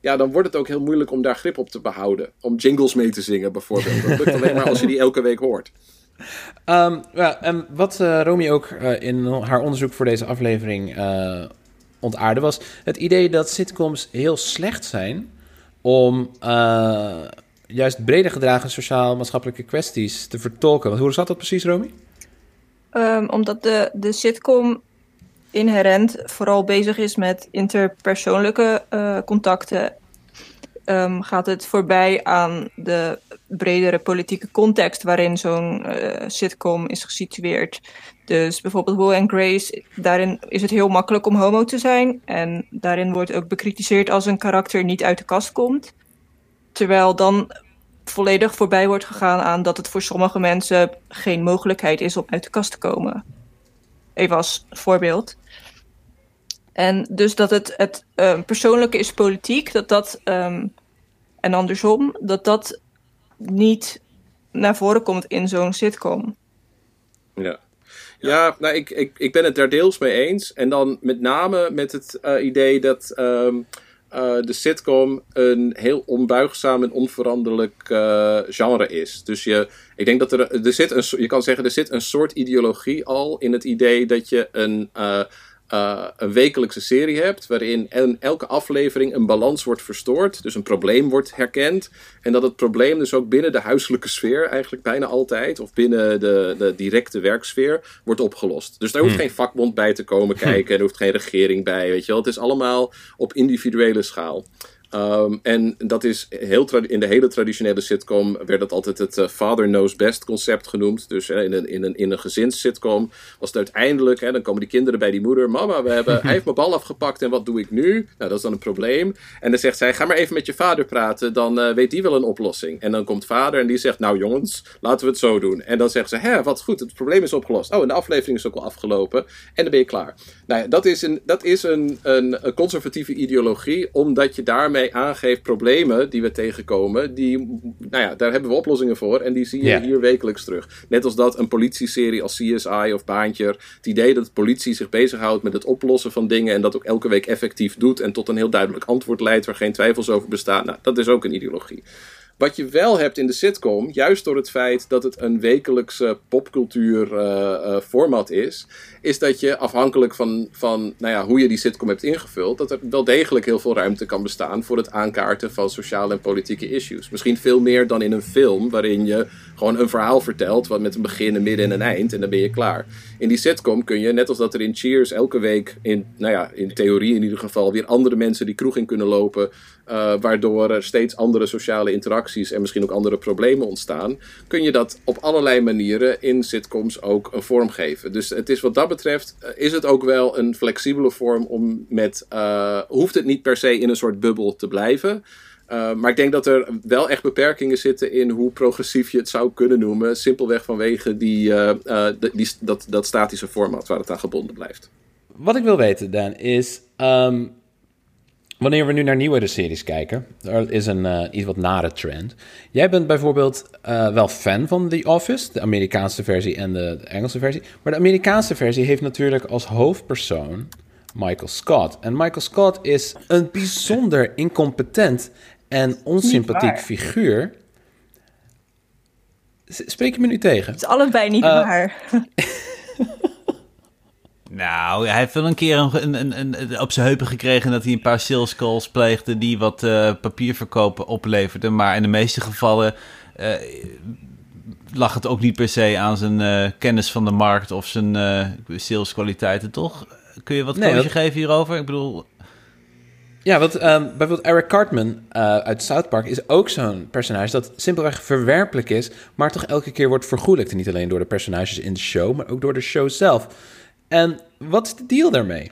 ja, dan wordt het ook heel moeilijk om daar grip op te behouden. Om jingles mee te zingen bijvoorbeeld. Dat lukt alleen maar als je die elke week hoort. En wat eh Romy ook in haar onderzoek voor deze aflevering ontaarde was het idee dat sitcoms heel slecht zijn om eh, juist breder gedragen sociaal-maatschappelijke kwesties te vertolken. Hoe zat dat precies, Romy? Ehm, omdat de, de sitcom inherent vooral bezig is met interpersoonlijke eh, contacten, ehm, gaat het voorbij aan de bredere politieke context waarin zo'n eh, sitcom is gesitueerd. Dus bijvoorbeeld Will and Grace, daarin is het heel makkelijk om homo te zijn. En daarin wordt ook bekritiseerd als een karakter niet uit de kast komt. Terwijl dan volledig voorbij wordt gegaan aan dat het voor sommige mensen geen mogelijkheid is om uit de kast te komen. Even als voorbeeld. En dus dat het, het ehm, persoonlijke is politiek, dat dat, ehm, en andersom, dat dat niet naar voren komt in zo'n sitcom. Ja. Ja, nou, ik, ik, ik ben het daar deels mee eens. En dan met name met het eh, idee dat eh, de sitcom een heel onbuigzaam en onveranderlijk eh, genre is. Dus je, ik denk dat er, er zit een, je kan zeggen, er zit een soort ideologie al in het idee dat je een, eh, een wekelijkse serie hebt, waarin en elke aflevering een balans wordt verstoord, dus een probleem wordt herkend. En dat het probleem dus ook binnen de huiselijke sfeer, eigenlijk bijna altijd, of binnen de, de directe werksfeer, wordt opgelost. Dus daar hoeft Hmm. geen vakbond bij te komen kijken, er hoeft geen regering bij, weet je wel. Het is allemaal op individuele schaal. Ehm, en dat is heel in de hele traditionele sitcom werd dat altijd het eh, father knows best concept genoemd. Dus in, een, in, een, in een gezinssitcom was het uiteindelijk, hè, dan komen die kinderen bij die moeder. Mama, we hebben, hij heeft mijn bal afgepakt en wat doe ik nu? Nou, dat is dan een probleem. En dan zegt zij, ga maar even met je vader praten, dan eh, weet die wel een oplossing. En dan komt vader en die zegt, nou jongens, laten we het zo doen. En dan zegt ze, hè, wat goed, het probleem is opgelost. Oh, en de aflevering is ook al afgelopen. En dan ben je klaar. Nou ja, dat is een, dat is een, een, een conservatieve ideologie, omdat je daarmee aangeeft problemen die we tegenkomen, die, nou ja, daar hebben we oplossingen voor en die zie je hier wekelijks terug. Net als dat een politieserie als CSI of Baantje, het idee dat de politie zich bezighoudt met het oplossen van dingen en dat ook elke week effectief doet en tot een heel duidelijk antwoord leidt waar geen twijfels over bestaan, nou, dat is ook een ideologie. Wat je wel hebt in de sitcom, juist door het feit dat het een wekelijkse popcultuur eh, eh, format is, is dat je afhankelijk van, van nou ja, hoe je die sitcom hebt ingevuld, dat er wel degelijk heel veel ruimte kan bestaan voor het aankaarten van sociale en politieke issues. Misschien veel meer dan in een film, waarin je gewoon een verhaal vertelt, wat met een begin, een midden en een eind, en dan ben je klaar. In die sitcom kun je, net als dat er in Cheers elke week, in, nou ja, in theorie in ieder geval, weer andere mensen die kroeg in kunnen lopen, eh, waardoor er steeds andere sociale interacties en misschien ook andere problemen ontstaan, kun je dat op allerlei manieren in sitcoms ook een vorm geven. Dus het is wat dat betreft, eh, is het ook wel een flexibele vorm om met, eh, hoeft het niet per se in een soort bubbel te blijven. Maar ik denk dat er wel echt beperkingen zitten in hoe progressief je het zou kunnen noemen. Simpelweg vanwege die, die, dat, dat statische format waar het aan gebonden blijft. Wat ik wil weten, Dan, is um, wanneer we nu naar nieuwere series kijken, er is een uh, iets wat nare trend. Jij bent bijvoorbeeld uh, wel fan van The Office, de Amerikaanse versie en de, de, Engelse versie. Maar de Amerikaanse versie heeft natuurlijk als hoofdpersoon Michael Scott. En Michael Scott is een bijzonder incompetent en onsympathiek figuur. Spreek je me nu tegen? Het is allebei niet uh, waar. Nou, hij heeft wel een keer een, een, een, op zijn heupen gekregen dat hij een paar sales calls pleegde die wat uh, papierverkopen opleverden. Maar in de meeste gevallen uh, lag het ook niet per se aan zijn eh, kennis van de markt of zijn eh, saleskwaliteiten, toch? Kun je wat Nee, dat- geven hierover? Ik bedoel, Ja, want ehm, bijvoorbeeld Eric Cartman eh, uit South Park is ook zo'n personage dat simpelweg verwerpelijk is, maar toch elke keer wordt vergoelijkt. En niet alleen door de personages in de show, maar ook door de show zelf. En wat is de deal daarmee?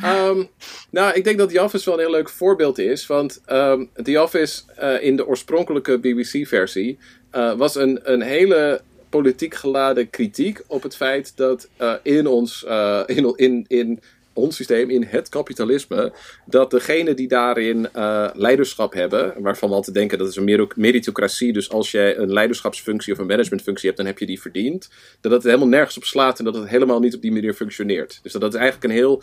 Ehm, nou, ik denk dat The Office wel een heel leuk voorbeeld is. Want ehm The Office eh, in de oorspronkelijke BBC-versie eh, was een, een hele politiek geladen kritiek op het feit dat eh, in, ons, in, in, in ons systeem, in het kapitalisme, dat degenen die daarin eh, leiderschap hebben, waarvan we altijd denken dat is een meritocratie, dus als jij een leiderschapsfunctie of een managementfunctie hebt, dan heb je die verdiend, dat het helemaal nergens op slaat en dat het helemaal niet op die manier functioneert. Dus dat het eigenlijk een heel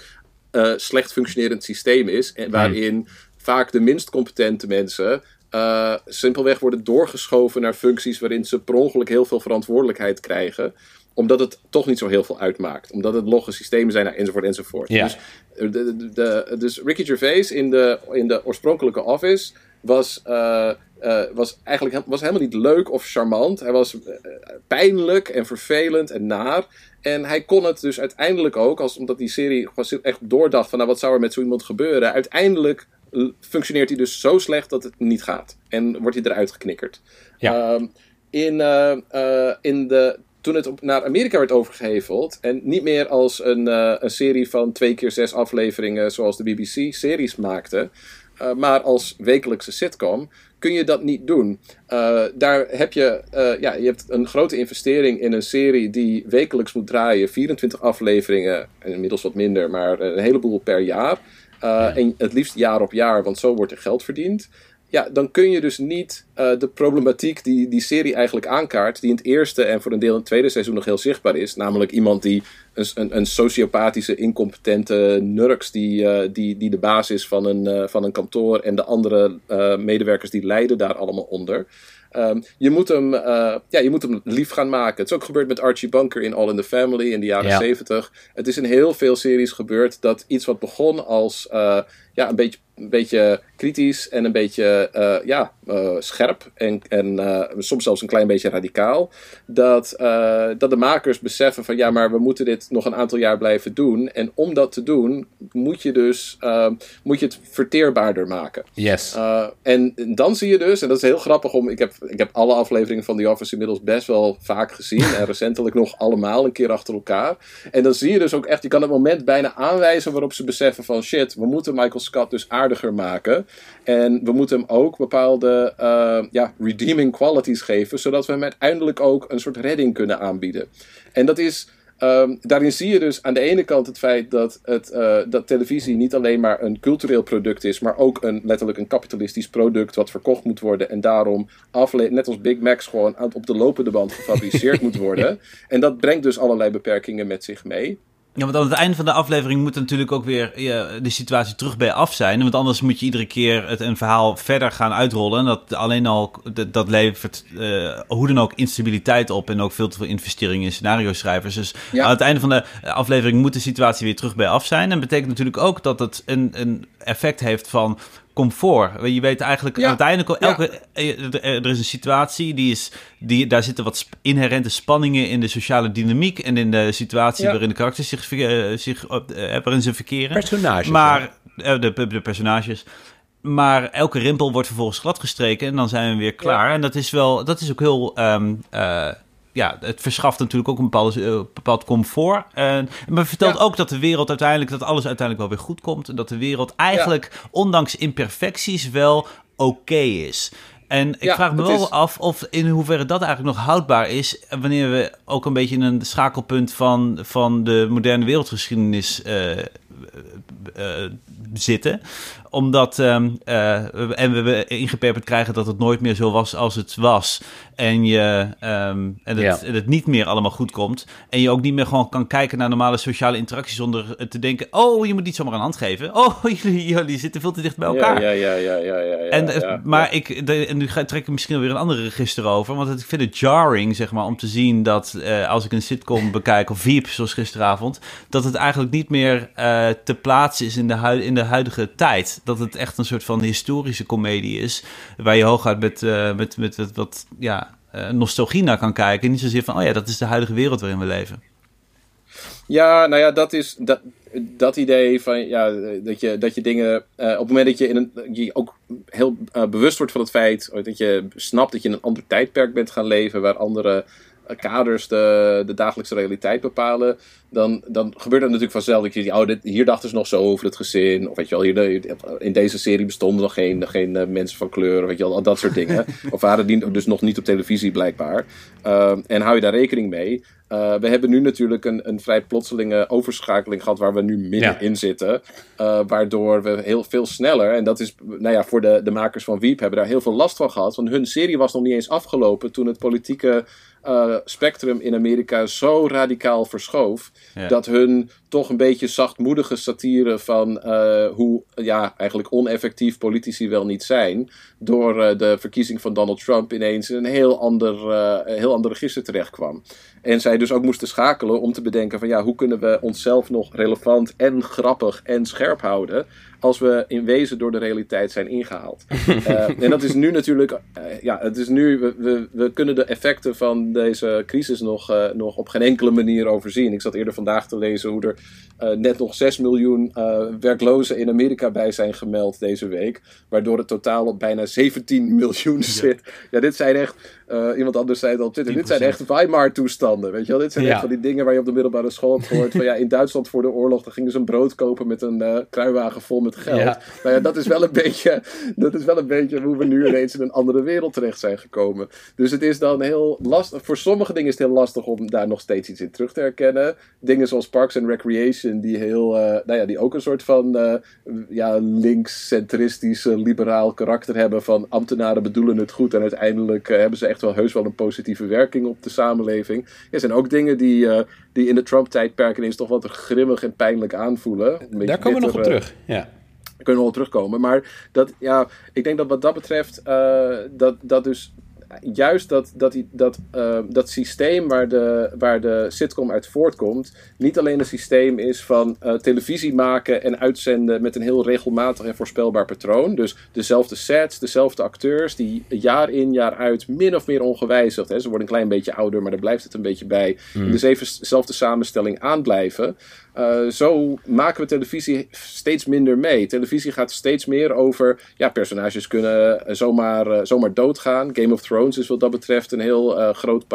eh, slecht functionerend systeem is. En waarin vaak de minst competente mensen eh, simpelweg worden doorgeschoven naar functies waarin ze per ongeluk heel veel verantwoordelijkheid krijgen. Omdat het toch niet zo heel veel uitmaakt. Omdat het logge systemen zijn, nou, enzovoort, enzovoort. Ja. Dus, eh, de, de, de- dus Ricky Gervais in de, in de oorspronkelijke Office was, eh, eh, was eigenlijk was helemaal niet leuk of charmant. Hij was pijnlijk en vervelend en naar. En hij kon het dus uiteindelijk ook, als, omdat die serie gewoon echt doordacht van nou, wat zou er met zo iemand gebeuren. Uiteindelijk functioneert hij dus zo slecht dat het niet gaat. En wordt hij eruit geknikkerd. Ja. Ehm, in, in de, toen het op, naar Amerika werd overgeheveld en niet meer als een, eh, een serie van twee keer zes afleveringen zoals de BBC series maakte, eh, maar als wekelijkse sitcom, kun je dat niet doen. Eh, daar heb je, ja, je hebt een grote investering in een serie die wekelijks moet draaien, 24 afleveringen, en inmiddels wat minder, maar een heleboel per jaar. En het liefst jaar op jaar, want zo wordt er geld verdiend. Ja, dan kun je dus niet eh, de problematiek die die serie eigenlijk aankaart, die in het eerste en voor een deel in het tweede seizoen nog heel zichtbaar is, namelijk iemand die een, een, een sociopathische, incompetente nurks die, eh, die, die de baas is van een, eh, van een kantoor en de andere medewerkers die lijden daar allemaal onder. Ehm, je, moet hem, ja, je moet hem lief gaan maken. Het is ook gebeurd met Archie Bunker in All in the Family in de jaren Ja. 70. Het is in heel veel series gebeurd dat iets wat begon als ja, een, beetje, een beetje kritisch en een beetje eh, ja, eh, scherp en, en eh, soms zelfs een klein beetje radicaal, dat, dat de makers beseffen van ja, maar we moeten dit nog een aantal jaar blijven doen. En om dat te doen moet je dus moet je het verteerbaarder maken. Yes. En dan zie je dus, en dat is heel grappig om. Ik heb, ik heb alle afleveringen van The Office inmiddels best wel vaak gezien. en recentelijk nog allemaal een keer achter elkaar. En dan zie je dus ook echt, je kan het moment bijna aanwijzen waarop ze beseffen van shit, we moeten Michael Scott dus aardiger maken. En we moeten hem ook bepaalde uh, ja, redeeming qualities geven, zodat we hem uiteindelijk ook een soort redding kunnen aanbieden. En dat is. Um, daarin zie je dus aan de ene kant het feit dat, het, uh, dat televisie niet alleen maar een cultureel product is, maar ook een, letterlijk een kapitalistisch product wat verkocht moet worden en daarom afle- net als Big Macs gewoon aan, op de lopende band gefabriceerd moet worden. En dat brengt dus allerlei beperkingen met zich mee. Ja, want aan het einde van de aflevering moet natuurlijk ook weer ja, de situatie terug bij af zijn. Want anders moet je iedere keer het, een verhaal verder gaan uitrollen. En dat alleen al, dat, dat levert uh, hoe dan ook instabiliteit op. En ook veel te veel investeringen in scenario schrijvers. Dus ja. aan het einde van de aflevering moet de situatie weer terug bij af zijn. En dat betekent natuurlijk ook dat het een, een effect heeft van comfort. Je weet eigenlijk ja. uiteindelijk elke ja. er is een situatie die is die daar zitten wat inherente spanningen in de sociale dynamiek en in de situatie ja. waarin de karakters zich, uh, zich uh, waarin ze verkeren. Personages. Maar de, de personages. Maar elke rimpel wordt vervolgens gladgestreken en dan zijn we weer klaar. En dat is wel dat is ook heel um, ja, het verschaft natuurlijk ook een bepaald, uh, bepaald comfort. Uh, maar vertelt ja. ook dat de wereld uiteindelijk, dat alles uiteindelijk wel weer goed komt. En dat de wereld eigenlijk, ja. ondanks imperfecties, wel oké okay is. En ik ja, vraag me wel is... af of in hoeverre dat eigenlijk nog houdbaar is. Wanneer we ook een beetje in een schakelpunt van, van de moderne wereldgeschiedenis uh, zitten omdat um, uh, en we ingepeperd krijgen dat het nooit meer zo was als het was. En, je, um, en, het, ja. en het niet meer allemaal goed komt. En je ook niet meer gewoon kan kijken naar normale sociale interacties zonder te denken: oh, je moet niet zomaar een hand geven. Oh, jullie, jullie zitten veel te dicht bij elkaar. Ja, ja, ja, ja, ja. ja, en, ja maar ik, de, en nu ga, trek ik misschien weer een andere register over. Want ik vind het jarring, zeg maar, om te zien dat uh, als ik een sitcom bekijk, of Veep, zoals gisteravond, dat het eigenlijk niet meer uh, te plaatsen is in de, hui, in de huidige tijd dat het echt een soort van historische komedie is. Waar je hooguit met, uh, met, met, wat ja, eh, nostalgie naar kan kijken. Niet zozeer van, oh ja, dat is de huidige wereld waarin we leven. Ja, nou ja, dat is dat, dat idee van ja, dat, je, dat je dingen. eh, op het moment dat je, in een, je ook heel eh, bewust wordt van het feit dat je snapt dat je in een ander tijdperk bent gaan leven, waar andere eh, kaders de, de dagelijkse realiteit bepalen, dan, dan gebeurt het natuurlijk vanzelf dat je, oh, dit, hier dachten ze nog zo over het gezin, of weet je wel, hier, in deze serie bestonden nog geen, geen eh, mensen van kleur, weet je wel, al dat soort dingen. of waren die dus nog niet op televisie blijkbaar. Ehm, en hou je daar rekening mee. Uh, we hebben nu natuurlijk een, een vrij plotselinge overschakeling gehad waar we nu middenin Ja. zitten. Uh, waardoor we heel veel sneller, en dat is, nou ja, voor de, de makers van Wiep hebben daar heel veel last van gehad. Want hun serie was nog niet eens afgelopen toen het politieke spectrum in Amerika zo radicaal verschoof. Dat hun toch een beetje zachtmoedige satire van uh, hoe ja, eigenlijk oneffectief politici wel niet zijn. Door uh, de verkiezing van Donald Trump ineens in een heel ander, uh, heel ander register terecht kwam. En zij dus ook moesten schakelen om te bedenken van ja, hoe kunnen we onszelf nog relevant en grappig en scherp houden als we in wezen door de realiteit zijn ingehaald. uh, en dat is nu natuurlijk, uh, ja, het is nu, we, we, we, kunnen de effecten van deze crisis nog, uh, nog op geen enkele manier overzien. Ik zat eerder vandaag te lezen hoe er uh, net nog 6 miljoen uh, werklozen in Amerika bij zijn gemeld deze week. Waardoor het totaal op bijna 17 miljoen zit. Ja, ja dit zijn echt, uh, iemand anders zei het al op Twitter, dit zijn echt Weimar-toestanden. Weet je wel, dit zijn Ja. echt van die dingen waar je op de middelbare school hebt gehoord. Van ja, in Duitsland voor de oorlog, dan gingen ze een brood kopen met een uh, kruiwagen vol met geld. Ja. Nou ja, dat is, wel een beetje, dat is wel een beetje hoe we nu ineens in een andere wereld terecht zijn gekomen. Dus het is dan heel lastig, voor sommige dingen is het heel lastig om daar nog steeds iets in terug te herkennen. Dingen zoals Parks and Recreation, die, heel, uh, nou ja, die ook een soort van ja, links-centristisch, liberaal karakter hebben. Van ambtenaren bedoelen het goed en uiteindelijk hebben ze echt wel heus wel een positieve werking op de samenleving. Er zijn ook dingen die, uh, die in de Trump-tijdperk ineens toch wat grimmig en pijnlijk aanvoelen. Een Daar komen we nog op terug. Ja. Daar kunnen we wel op terugkomen. Maar dat, ja, ik denk dat wat dat betreft, uh, dat, dat dus juist dat, dat, die- dat, uh, dat systeem waar de, waar de sitcom uit voortkomt, niet alleen een systeem is van uh, televisie maken en uitzenden met een heel regelmatig en voorspelbaar patroon. Dus dezelfde sets, dezelfde acteurs, die jaar in, jaar uit min of meer ongewijzigd. Hè. Ze worden een klein beetje ouder, maar daar blijft het een beetje bij. Mm. Dus even dezelfde samenstelling aanblijven. Uh, zo maken we televisie steeds minder mee. Televisie gaat steeds meer over. Ja, personages kunnen uh, zomaar, uh, zomaar doodgaan. Game of Thrones is wat dat betreft een heel uh, groot,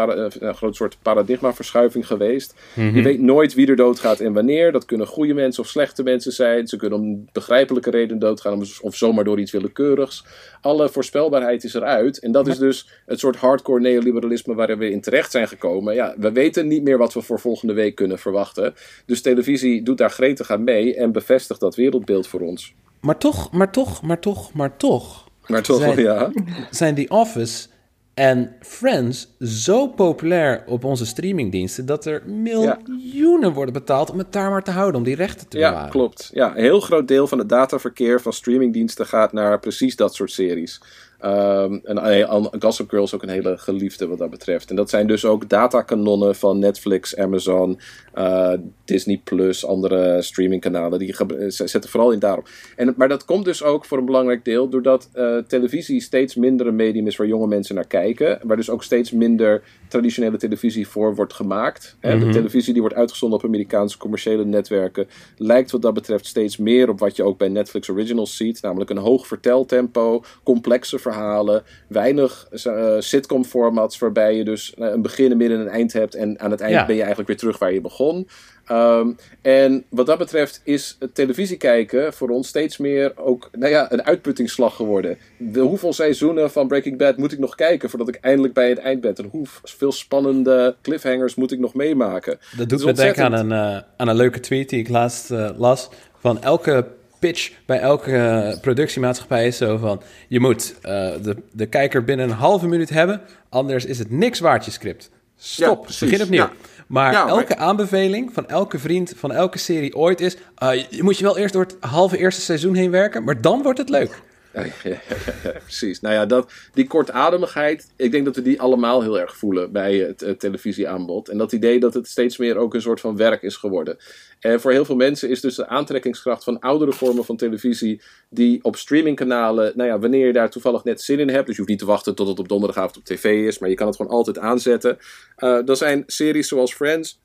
groot soort paradigmaverschuiving geweest. Mhm. Je weet nooit wie er doodgaat en wanneer. Dat kunnen goede mensen of slechte mensen zijn. Ze kunnen om begrijpelijke reden doodgaan of zomaar door iets willekeurigs. Alle voorspelbaarheid is eruit. En dat is dus het soort hardcore neoliberalisme waarin we in terecht zijn gekomen. Ja, we weten niet meer wat we voor volgende week kunnen verwachten. Dus televisie doet daar gretig aan mee en bevestigt dat wereldbeeld voor ons. Maar toch, maar toch, maar toch, maar toch. Maar toch, zijn, ja. Zijn The Office en Friends zo populair op onze streamingdiensten dat er miljoenen worden betaald om het daar maar te houden, om die rechten te Ja, bewaren. klopt. Ja, een heel groot deel van het dataverkeer van streamingdiensten gaat naar precies dat soort series. Um, en Gossip Girl is ook een hele geliefde wat dat betreft. En dat zijn dus ook datakanonnen van Netflix, Amazon, uh, Disney Plus, andere streamingkanalen. Die zetten vooral in daarop. En, maar dat komt dus ook voor een belangrijk deel doordat uh, televisie steeds minder een medium is waar jonge mensen naar kijken. Waar dus ook steeds minder traditionele televisie voor wordt gemaakt. Mm -hmm. De televisie die wordt uitgezonden op Amerikaanse commerciële netwerken lijkt wat dat betreft steeds meer op wat je ook bij Netflix Originals ziet. Namelijk een hoog verteltempo, complexe verhalen, weinig uh, sitcom formats waarbij je dus een begin, een midden en een eind hebt en aan het eind ja. ben je eigenlijk weer terug waar je begon. Um, en wat dat betreft is het televisie kijken voor ons steeds meer ook nou ja, een uitputtingsslag geworden. De, hoeveel seizoenen van Breaking Bad moet ik nog kijken voordat ik eindelijk bij het eind ben? En hoeveel spannende cliffhangers moet ik nog meemaken? Dat doet me denken aan een, uh, aan een leuke tweet die ik laatst uh, las. Van elke pitch bij elke productiemaatschappij is zo van... je moet uh, de, de kijker binnen een halve minuut hebben... anders is het niks waard je script. Stop, ja, begin opnieuw. Ja. Maar ja, elke maar... aanbeveling van elke vriend van elke serie ooit is... Uh, je moet je wel eerst door het halve eerste seizoen heen werken... maar dan wordt het leuk. Precies. Nou ja, dat, die kortademigheid, ik denk dat we die allemaal heel erg voelen bij het televisieaanbod. En dat idee dat het steeds meer ook een soort van werk is geworden. En voor heel veel mensen is dus de aantrekkingskracht van oudere vormen van televisie, die op streamingkanalen, nou ja, wanneer je daar toevallig net zin in hebt, dus je hoeft niet te wachten tot het op donderdagavond op tv is, maar je kan het gewoon altijd aanzetten. Eh er zijn series zoals Friends,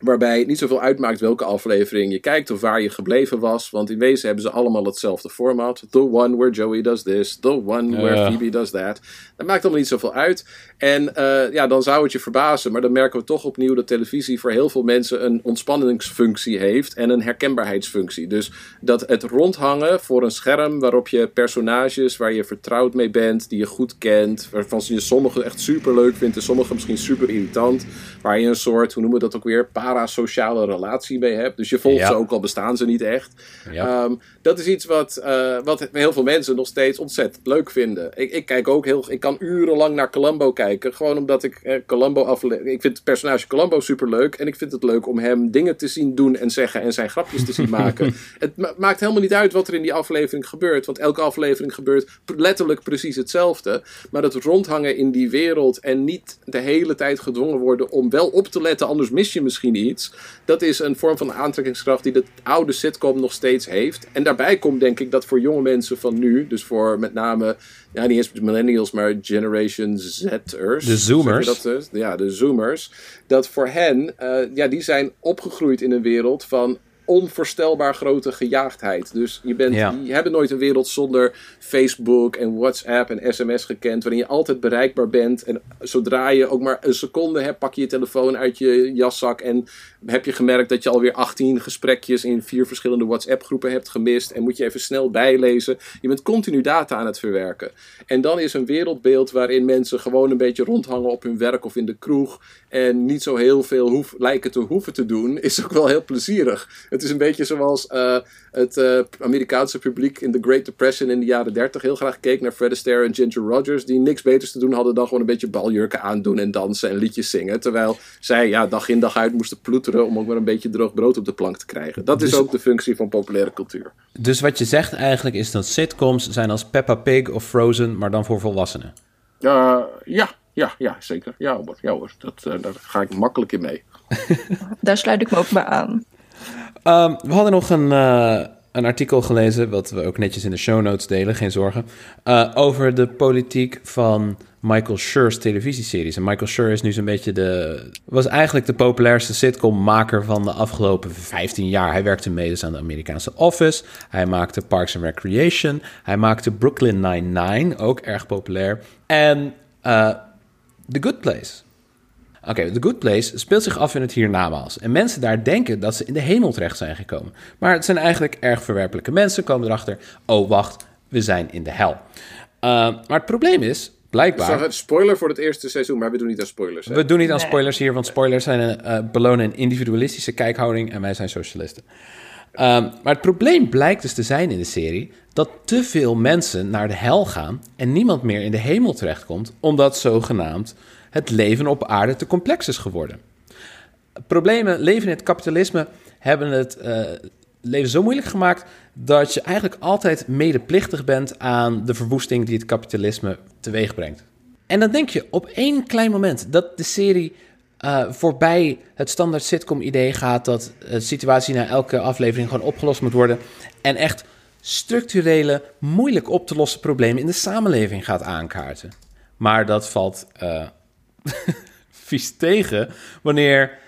Waarbij het niet zoveel uitmaakt welke aflevering je kijkt of waar je gebleven was. Want in wezen hebben ze allemaal hetzelfde format. The one where Joey does this. The one where Ja. Phoebe does that. Dat maakt allemaal niet zoveel uit. En eh, ja, dan zou het je verbazen. Maar dan merken we toch opnieuw dat televisie voor heel veel mensen een ontspanningsfunctie heeft. En een herkenbaarheidsfunctie. Dus dat het rondhangen voor een scherm waarop je personages waar je vertrouwd mee bent. Die je goed kent. Waarvan je sommige echt super leuk vindt. En sommige misschien super irritant. Waar je een soort, hoe noemen we dat ook weer? Parasociale relatie mee hebt. Dus je volgt Ja. ze ook al bestaan ze niet echt. Ja. Ehm, dat is iets wat, eh, wat heel veel mensen nog steeds ontzettend leuk vinden. Ik, ik kijk ook heel, ik kan urenlang naar Columbo kijken. Gewoon omdat ik eh, Columbo afle- Ik vind het personage Columbo super leuk. En ik vind het leuk om hem dingen te zien doen en zeggen. En zijn grapjes te zien maken. Het ma- maakt helemaal niet uit wat er in die aflevering gebeurt. Want elke aflevering gebeurt letterlijk precies hetzelfde. Maar het rondhangen in die wereld en niet de hele tijd gedwongen worden om wel op te letten, anders mis je misschien iets. Dat is een vorm van aantrekkingskracht die de oude sitcom nog steeds heeft. En daarbij komt denk ik dat voor jonge mensen van nu, dus voor met name, ja niet eens millennials, maar Generation Z'ers. De Zoomers. Dat, dus? ja, de Zoomers. Dat voor hen, eh, ja, die zijn opgegroeid in een wereld van onvoorstelbaar grote gejaagdheid. Dus je bent, Ja. die hebben nooit een wereld zonder Facebook en WhatsApp en sms gekend, waarin je altijd bereikbaar bent. En zodra je ook maar een seconde hebt, pak je je telefoon uit je jaszak en heb je gemerkt dat je alweer 18 gesprekjes in vier verschillende WhatsApp-groepen hebt gemist en moet je even snel bijlezen. Je bent continu data aan het verwerken. En dan is een wereldbeeld waarin mensen gewoon een beetje rondhangen op hun werk of in de kroeg en niet zo heel veel hoef, lijken te hoeven te doen, is ook wel heel plezierig. Het is een beetje zoals eh, het eh, Amerikaanse publiek in de Great Depression in de jaren 30 heel graag keek naar Fred Astaire en Ginger Rogers, die niks beters te doen hadden dan gewoon een beetje baljurken aandoen en dansen en liedjes zingen. Terwijl zij ja, dag in dag uit moesten ploeteren om ook maar een beetje droog brood op de plank te krijgen. Dat is Dus- ook de functie van populaire cultuur. Dus wat je zegt eigenlijk is dat sitcoms zijn als Peppa Pig of Frozen, maar dan voor volwassenen. Uh, ja, ja, ja, zeker. Ja hoor, ja, hoor. Dat, uh, daar ga ik makkelijk in mee. Daar sluit ik me ook bij aan. Um, we hadden nog een, uh, een artikel gelezen, wat we ook netjes in de show notes delen, geen zorgen, uh, over de politiek van Michael Schur's televisieseries. En Michael Schur is nu zo'n beetje de. was eigenlijk de populairste sitcommaker van de afgelopen 15 jaar. Hij werkte mee dus aan de Amerikaanse Office. Hij maakte Parks and Recreation. Hij maakte Brooklyn Nine-Nine, ook erg populair. En uh, The Good Place. Oké, okay, The Good Place speelt zich af in het hiernamaals. En mensen daar denken dat ze in de hemel terecht zijn gekomen. Maar het zijn eigenlijk erg verwerpelijke mensen, komen erachter... oh, wacht, we zijn in de hel. Uh, maar het probleem is, blijkbaar... Spoiler voor het eerste seizoen, maar we doen niet aan spoilers. Hè? We doen niet aan spoilers hier, want spoilers zijn een, uh, belonen een individualistische kijkhouding... en wij zijn socialisten. Uh, maar het probleem blijkt dus te zijn in de serie... dat te veel mensen naar de hel gaan... en niemand meer in de hemel terechtkomt... omdat zogenaamd het leven op aarde te complex is geworden. Problemen, leven in het kapitalisme hebben het uh, leven zo moeilijk gemaakt dat je eigenlijk altijd medeplichtig bent aan de verwoesting die het kapitalisme teweeg brengt. En dan denk je op één klein moment dat de serie uh, voorbij het standaard sitcom-idee gaat dat de situatie na elke aflevering gewoon opgelost moet worden en echt structurele, moeilijk op te lossen problemen in de samenleving gaat aankaarten. Maar dat valt uh, vies tegen wanneer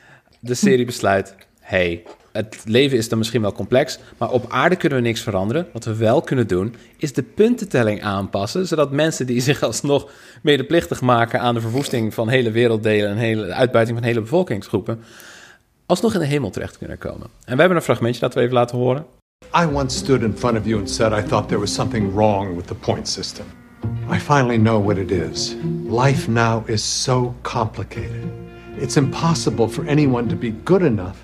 de serie besluit: hey, het leven is dan misschien wel complex, maar op aarde kunnen we niks veranderen. Wat we wel kunnen doen, is de puntentelling aanpassen, zodat mensen die zich alsnog medeplichtig maken aan de verwoesting van hele werelddelen en hele uitbuiting van hele bevolkingsgroepen, alsnog in de hemel terecht kunnen komen. En we hebben een fragmentje dat we even laten horen. I once stood in front of you and said I thought there was something wrong with the point system. I finally know what it is. Life now is so complicated. It's impossible for anyone to be good enough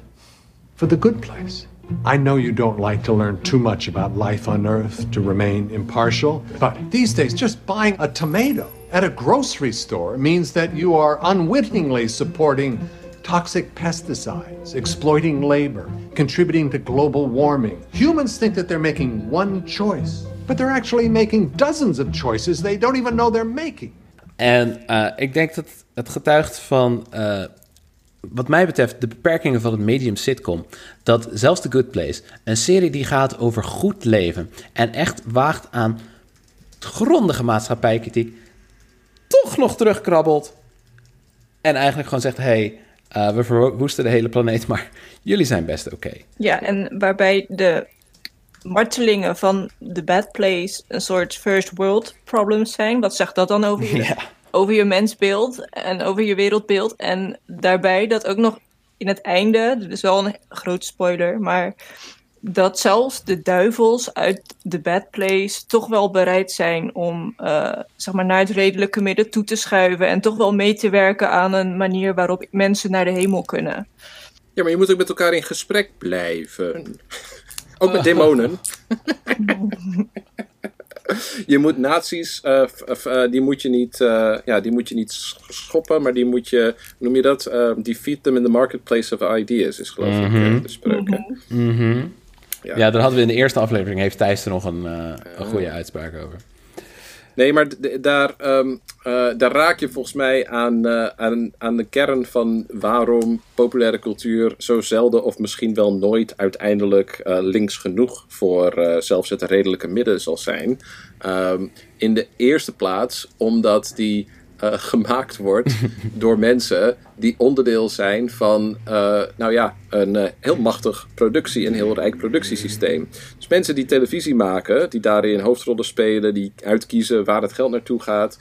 for the good place. I know you don't like to learn too much about life on Earth to remain impartial, but these days, just buying a tomato at a grocery store means that you are unwittingly supporting toxic pesticides, exploiting labor, contributing to global warming. Humans think that they're making one choice but they're actually making dozens of choices they don't even know they're making. En eh, ik denk dat het getuigt van, eh, wat mij betreft, de beperkingen van het medium sitcom. Dat zelfs The Good Place, een serie die gaat over goed leven en echt waagt aan grondige maatschappijkritiek, toch nog terugkrabbelt. En eigenlijk gewoon zegt: hé, hey, eh, we verwoesten de hele planeet, maar jullie zijn best oké. Ja, en waarbij de martelingen van The Bad Place een soort first world problems zijn. Wat zegt dat dan over je, Ja. Over je mensbeeld en over je wereldbeeld? En daarbij dat ook nog in het einde, dit is wel een grote spoiler, maar dat zelfs de duivels uit The Bad Place toch wel bereid zijn om eh, zeg maar naar het redelijke midden toe te schuiven en toch wel mee te werken aan een manier waarop mensen naar de hemel kunnen. Ja, maar je moet ook met elkaar in gesprek blijven. Ook met demonen. je moet nazi's, eh, f- f- eh, die, moet je niet, eh, ja, die moet je niet sch- schoppen, maar die moet je, hoe noem je dat? Eh, defeat them in the marketplace of ideas, is geloof ik Mhm. eh, de spreuken. Mhm. Ja. Ja. daar hadden we in de eerste aflevering, heeft Thijs er nog een, eh, een goede uitspraak over. Nee, maar daar, ehm, eh, daar raak je volgens mij aan, eh, aan, aan de kern van waarom populaire cultuur zo zelden of misschien wel nooit uiteindelijk eh, links genoeg voor zelfs het redelijke midden zal zijn. Ehm, in de eerste plaats omdat die eh, gemaakt wordt door mensen die onderdeel zijn van, eh, nou ja, een eh, heel machtig productie, een heel rijk productiesysteem. Dus mensen die televisie maken, die daarin hoofdrollen spelen, die uitkiezen waar het geld naartoe gaat,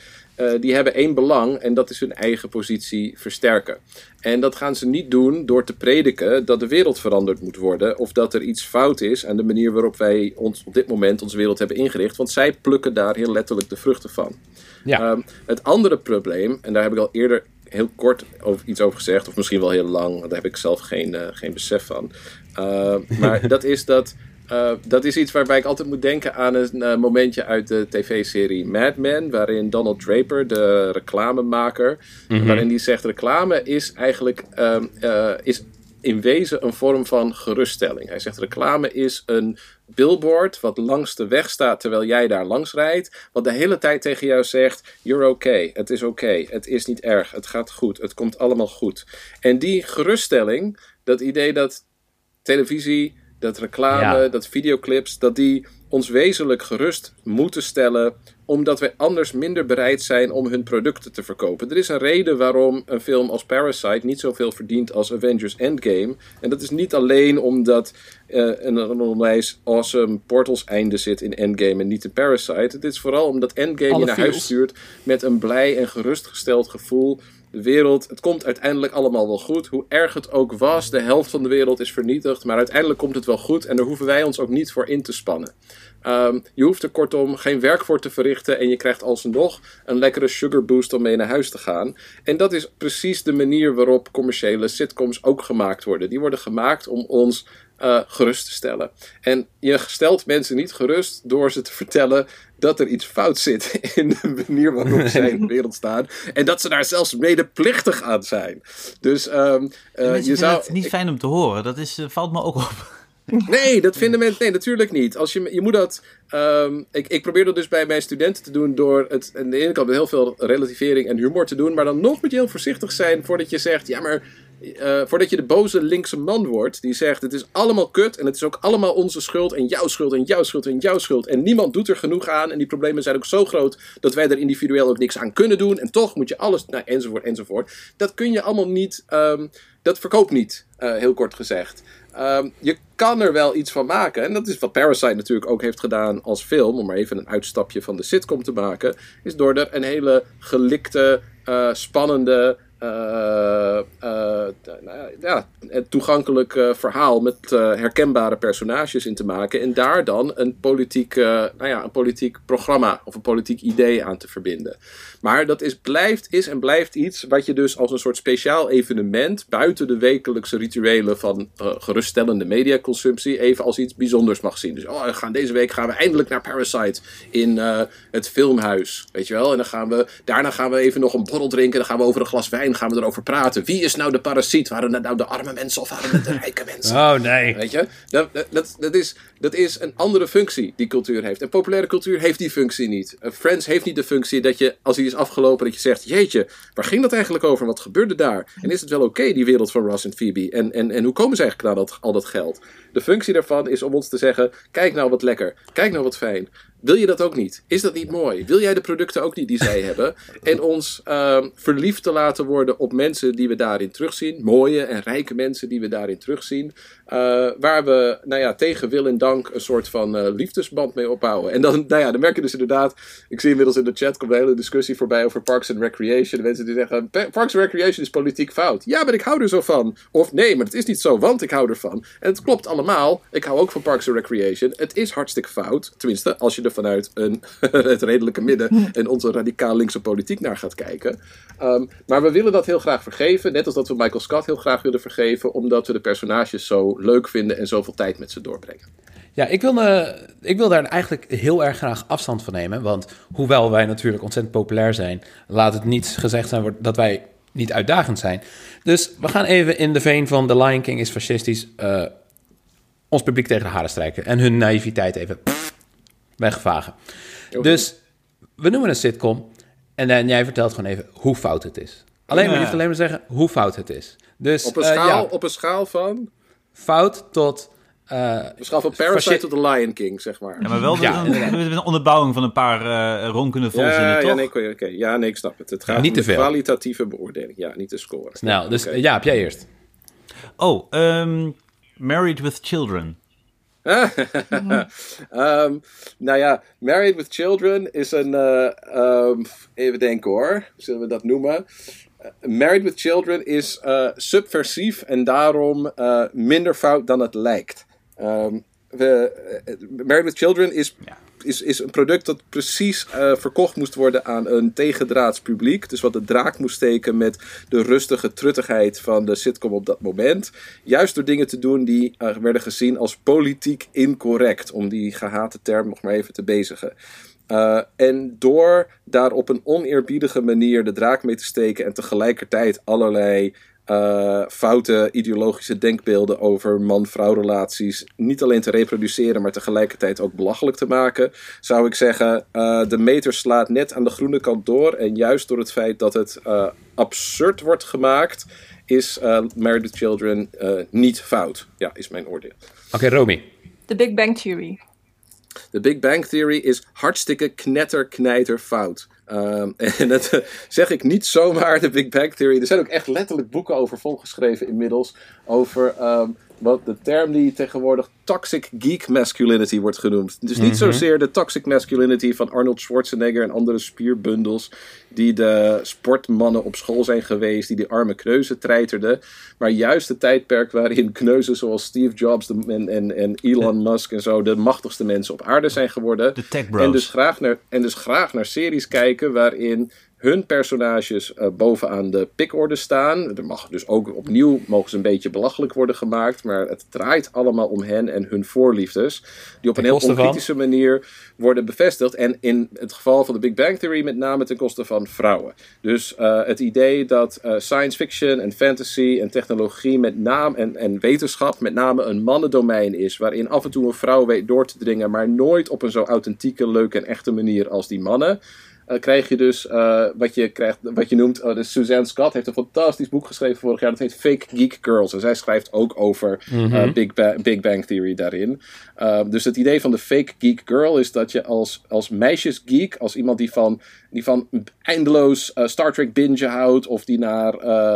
die hebben één belang en dat is hun eigen positie versterken. En dat gaan ze niet doen door te prediken dat de wereld veranderd moet worden of dat er iets fout is aan de manier waarop wij ons op dit moment onze wereld hebben ingericht, want zij plukken daar heel letterlijk de vruchten van. Ja. Ehm, het andere probleem, en daar heb ik al eerder heel kort over, iets over gezegd, of misschien wel heel lang, daar heb ik zelf geen, eh, geen besef van. Uh, maar dat is dat. Uh, dat is iets waarbij ik altijd moet denken aan een uh, momentje uit de tv-serie Mad Men, waarin Donald Draper, de reclamemaker, Mhm. waarin die zegt: reclame is eigenlijk um, uh, is in wezen een vorm van geruststelling. Hij zegt: reclame is een billboard wat langs de weg staat terwijl jij daar langs rijdt, wat de hele tijd tegen jou zegt: You're okay, het is oké, okay, het is niet erg, het gaat goed, het komt allemaal goed. En die geruststelling, dat idee dat televisie, dat reclame, Ja. dat videoclips, dat die ons wezenlijk gerust moeten stellen, omdat wij anders minder bereid zijn om hun producten te verkopen. Er is een reden waarom een film als Parasite niet zoveel verdient als Avengers Endgame. En dat is niet alleen omdat uh, een, onwijs awesome Portals einde zit in Endgame en niet in Parasite. Het is vooral omdat Endgame Alle je naar huis stuurt met een blij en gerustgesteld gevoel. De wereld, het komt uiteindelijk allemaal wel goed. Hoe erg het ook was, de helft van de wereld is vernietigd. Maar uiteindelijk komt het wel goed en daar hoeven wij ons ook niet voor in te spannen. Um, je hoeft er kortom geen werk voor te verrichten en je krijgt alsnog een lekkere sugar boost om mee naar huis te gaan. En dat is precies de manier waarop commerciële sitcoms ook gemaakt worden. Die worden gemaakt om ons uh, gerust te stellen. En je stelt mensen niet gerust door ze te vertellen dat er iets fout zit in de manier waarop zij in de wereld staan. En dat ze daar zelfs medeplichtig aan zijn. Dus um, uh, je zou. het niet fijn om te horen. Dat is, uh, valt me ook op. Nee, dat vinden mensen. Nee, natuurlijk niet. Als je, je moet dat. Um, ik, ik probeer dat dus bij mijn studenten te doen door het aan de ene kant met heel veel relativering en humor te doen. Maar dan nog moet je heel voorzichtig zijn voordat je zegt: ja, maar. Uh, voordat je de boze linkse man wordt die zegt: Het is allemaal kut en het is ook allemaal onze schuld en jouw schuld en jouw schuld en jouw schuld. En niemand doet er genoeg aan en die problemen zijn ook zo groot dat wij er individueel ook niks aan kunnen doen. En toch moet je alles, nou, enzovoort, enzovoort. Dat kun je allemaal niet, um, dat verkoopt niet, uh, heel kort gezegd. Um, je kan er wel iets van maken. En dat is wat Parasite natuurlijk ook heeft gedaan als film. Om maar even een uitstapje van de sitcom te maken. Is door er een hele gelikte, uh, spannende. Uh, uh, ja, een toegankelijk uh, verhaal met herkenbare personages in te maken. En daar dan een politiek, nou ja, een politiek programma of een politiek idee aan te verbinden. Maar dat is, blijft, is en blijft iets wat je dus als een soort speciaal evenement. buiten de wekelijkse rituelen van geruststellende mediaconsumptie. even als iets bijzonders mag zien. Dus oh, we gaan, deze week gaan we eindelijk naar Parasite in het filmhuis. Weet je wel? En dan gaan we, daarna gaan we even nog een borrel drinken. Dan gaan we over een glas wijn gaan we erover praten. Wie is nou de parasiet? Waren het nou de arme mensen of waren het de rijke mensen? Oh nee. Weet je? Dat, dat- dat, is, dat is een andere functie die cultuur heeft. En populaire cultuur heeft die functie niet. Eh, Friends heeft niet de functie dat je, als hij is afgelopen, dat je zegt: Jeetje, waar ging dat eigenlijk over? Wat gebeurde daar? En is het wel oké, die wereld van Ross en Phoebe? En, en, en hoe komen ze eigenlijk aan dat, al dat geld? De functie daarvan is om ons te zeggen: Kijk nou wat lekker. Kijk nou wat fijn. Wil je dat ook niet? Is dat niet mooi? Wil jij de producten ook niet die zij hebben? En ons ehm, verliefd te laten worden op mensen die we daarin terugzien. Mooie en rijke mensen die we daarin terugzien. Eh, waar we, nou ja, tegen wil en dank een soort van eh, liefdesband mee opbouwen. En dan, nou ja, dan merk je dus inderdaad. Ik zie inmiddels in de chat komt een hele discussie voorbij over Parks and Recreation. De mensen die zeggen: "Pa- Parks and Recreation is politiek fout. Ja, maar ik hou er zo van. Of nee, maar het is niet zo, want ik hou ervan. En het klopt allemaal. Ik hou ook van Parks and Recreation. Het is hartstikke fout. Tenminste, als je er vanuit een, het redelijke midden en onze radicaal linkse politiek naar gaat kijken. Ehm, maar we willen dat heel graag vergeven. Net als dat we Michael Scott heel graag willen vergeven. Omdat we de personages zo leuk vinden en zoveel tijd met ze doorbrengen. Ja, ik wil, eh, ik wil daar eigenlijk heel erg graag afstand van nemen. Want hoewel wij natuurlijk ontzettend populair zijn, laat het niet gezegd zijn wordt dat wij niet uitdagend zijn. Dus we gaan even in de veen van The Lion King is fascistisch eh, ons publiek tegen de haren strijken. En hun naïviteit even wegvagen. Dus we noemen een sitcom. En dan jij vertelt gewoon even hoe fout het is. Alleen maar, je Ja. hoeft alleen maar zeggen hoe fout het is. Dus, Op een eh, schaal, ja, op een schaal van. fout tot... eh, Op een schaal van Parasite tot The Lion King, zeg maar. Ja, maar wel Ja, met, een, met een onderbouwing van een paar eh ronkende volzinnen, ja, toch? ja, nee, oké, oké. ja, nee, ik snap het. Het gaat Niet om te kwalitatieve beoordeling. Ja, niet de score. Snel, dus ja, heb jij eerst. Oh, ehm, Married with Children. Ehm, nou ja, Married with Children is een. eh, ehm, even denken hoor. Zullen we dat noemen? Eh, Married with Children is eh, subversief en daarom minder fout dan het lijkt. Ehm, we, eh, Married with Children is, is, is een product dat precies eh, verkocht moest worden aan een tegendraads publiek. Dus wat de draak moest steken met de rustige truttigheid van de sitcom op dat moment. Juist door dingen te doen die eh, werden gezien als politiek incorrect. Om die gehate term nog maar even te bezigen. Uh, en door daar op een oneerbiedige manier de draak mee te steken en tegelijkertijd allerlei uh, foute ideologische denkbeelden over man-vrouw relaties niet alleen te reproduceren, maar tegelijkertijd ook belachelijk te maken, zou ik zeggen, uh, de meter slaat net aan de groene kant door. En juist door het feit dat het uh, absurd wordt gemaakt, is Married with Children niet fout. Ja, is mijn oordeel. Oké, okay, Romy. The Big Bang Theory. De Big Bang Theory is hartstikke knetter, knijter fout. Um, en dat zeg ik niet zomaar, de Big Bang Theory. Er zijn ook echt letterlijk boeken over volgeschreven inmiddels. Over um, wat de term die tegenwoordig toxic geek masculinity wordt genoemd. Dus niet mm -hmm. zozeer de toxic masculinity van Arnold Schwarzenegger en andere spierbundels. Die de sportmannen op school zijn geweest, die de arme kneuzen treiterden. Maar juist het tijdperk waarin kneuzen zoals Steve Jobs en, en, en Elon Musk en zo de machtigste mensen op aarde zijn geworden. De tech bros. En dus graag naar, en dus graag naar series kijken waarin hun personages uh, bovenaan de pikorde staan. Er mag dus ook opnieuw mogen ze een beetje belachelijk worden gemaakt, maar het draait allemaal om hen en hun voorliefdes, die op een heel onkritische manier worden bevestigd. En in het geval van de Big Bang Theory met name ten koste van vrouwen. Dus uh, het idee dat uh, science fiction en fantasy en technologie met name en, en wetenschap met name een mannendomein is, waarin af en toe een vrouw weet door te dringen, maar nooit op een zo authentieke, leuke en echte manier als die mannen. Uh, krijg je dus uh, wat, je krijgt, wat je noemt. Uh, dus Suzanne Scott heeft een fantastisch boek geschreven vorig jaar. Dat heet Fake Geek Girls. En zij schrijft ook over mm -hmm. Big, ba Big, Bang Theory daarin. dus het idee van de Fake Geek Girl is dat je als, als meisjesgeek, als iemand die van, die van eindeloos Star Trek binge houdt, of die naar,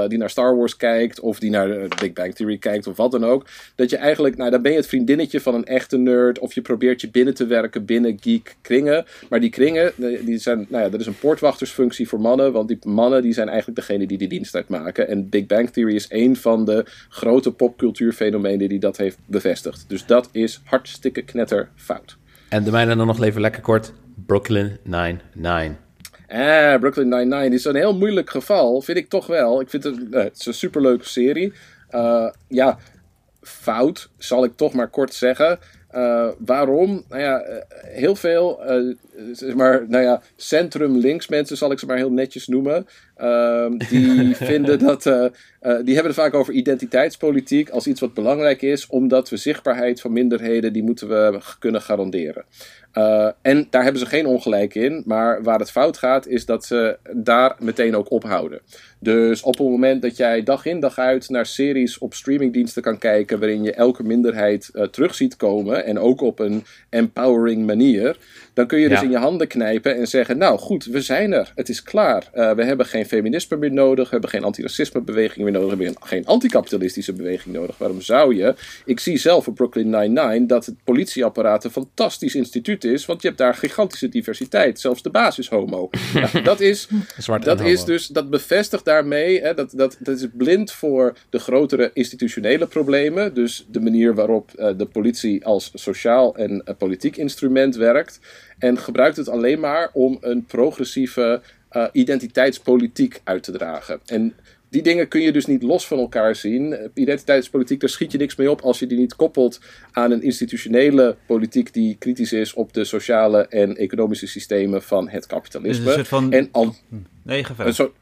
die naar Star Wars kijkt, of die naar Big Bang Theory kijkt, of wat dan ook. Dat je eigenlijk, nou, dan ben je het vriendinnetje van een echte nerd, of je probeert je binnen te werken binnen geek kringen. Maar die kringen, die zijn. Nou, ja, dat is een poortwachtersfunctie voor mannen, want die mannen die zijn eigenlijk degene die die dienst uitmaken. En Big Bang Theory is een van de grote popcultuurfenomenen die dat heeft bevestigd. Dus dat is hartstikke knetter fout. En de mijne dan nog even lekker kort. Brooklyn Nine-Nine. Eh, Brooklyn Nine-Nine is een heel moeilijk geval, vind ik toch wel. Ik vind het, uh, het is een superleuke serie. Uh, ja, fout, zal ik toch maar kort zeggen. Uh, waarom? Nou ja, uh, heel veel, uh, zeg maar, nou ja, centrum-links mensen zal ik ze maar heel netjes noemen. Ehm, die vinden dat. eh, eh, die hebben het vaak over identiteitspolitiek als iets wat belangrijk is, omdat we zichtbaarheid van minderheden, die moeten we kunnen garanderen. Eh, en daar hebben ze geen ongelijk in, maar waar het fout gaat, is dat ze daar meteen ook ophouden. Dus op het moment dat jij dag in dag uit naar series op streamingdiensten kan kijken, waarin je elke minderheid terug ziet komen, en ook op een empowering manier, dan kun je dus in je handen knijpen en zeggen: Nou goed, we zijn er, het is klaar. We hebben geen feminisme meer nodig, we hebben geen antiracismebeweging meer nodig, we hebben geen anticapitalistische beweging nodig. Waarom zou je? Ik zie zelf op Brooklyn Nine-Nine dat het politieapparaat een fantastisch instituut is, want je hebt daar gigantische diversiteit, zelfs de basis homo. Ja, dat is, Zwart dat is dus, dat bevestigt daarmee, hè, dat, dat, dat is blind voor de grotere institutionele problemen. Dus de manier waarop eh, de politie als sociaal en eh, politiek instrument werkt. En gebruikt het alleen maar om een progressieve eh, identiteitspolitiek uit te dragen. En die dingen kun je dus niet los van elkaar zien. Eh, Identiteitspolitiek, daar schiet je niks mee op als je die niet koppelt aan een institutionele politiek die kritisch is op de sociale en economische systemen van het kapitalisme. Dus een soort van- En al, Nee, ga verder. een soort-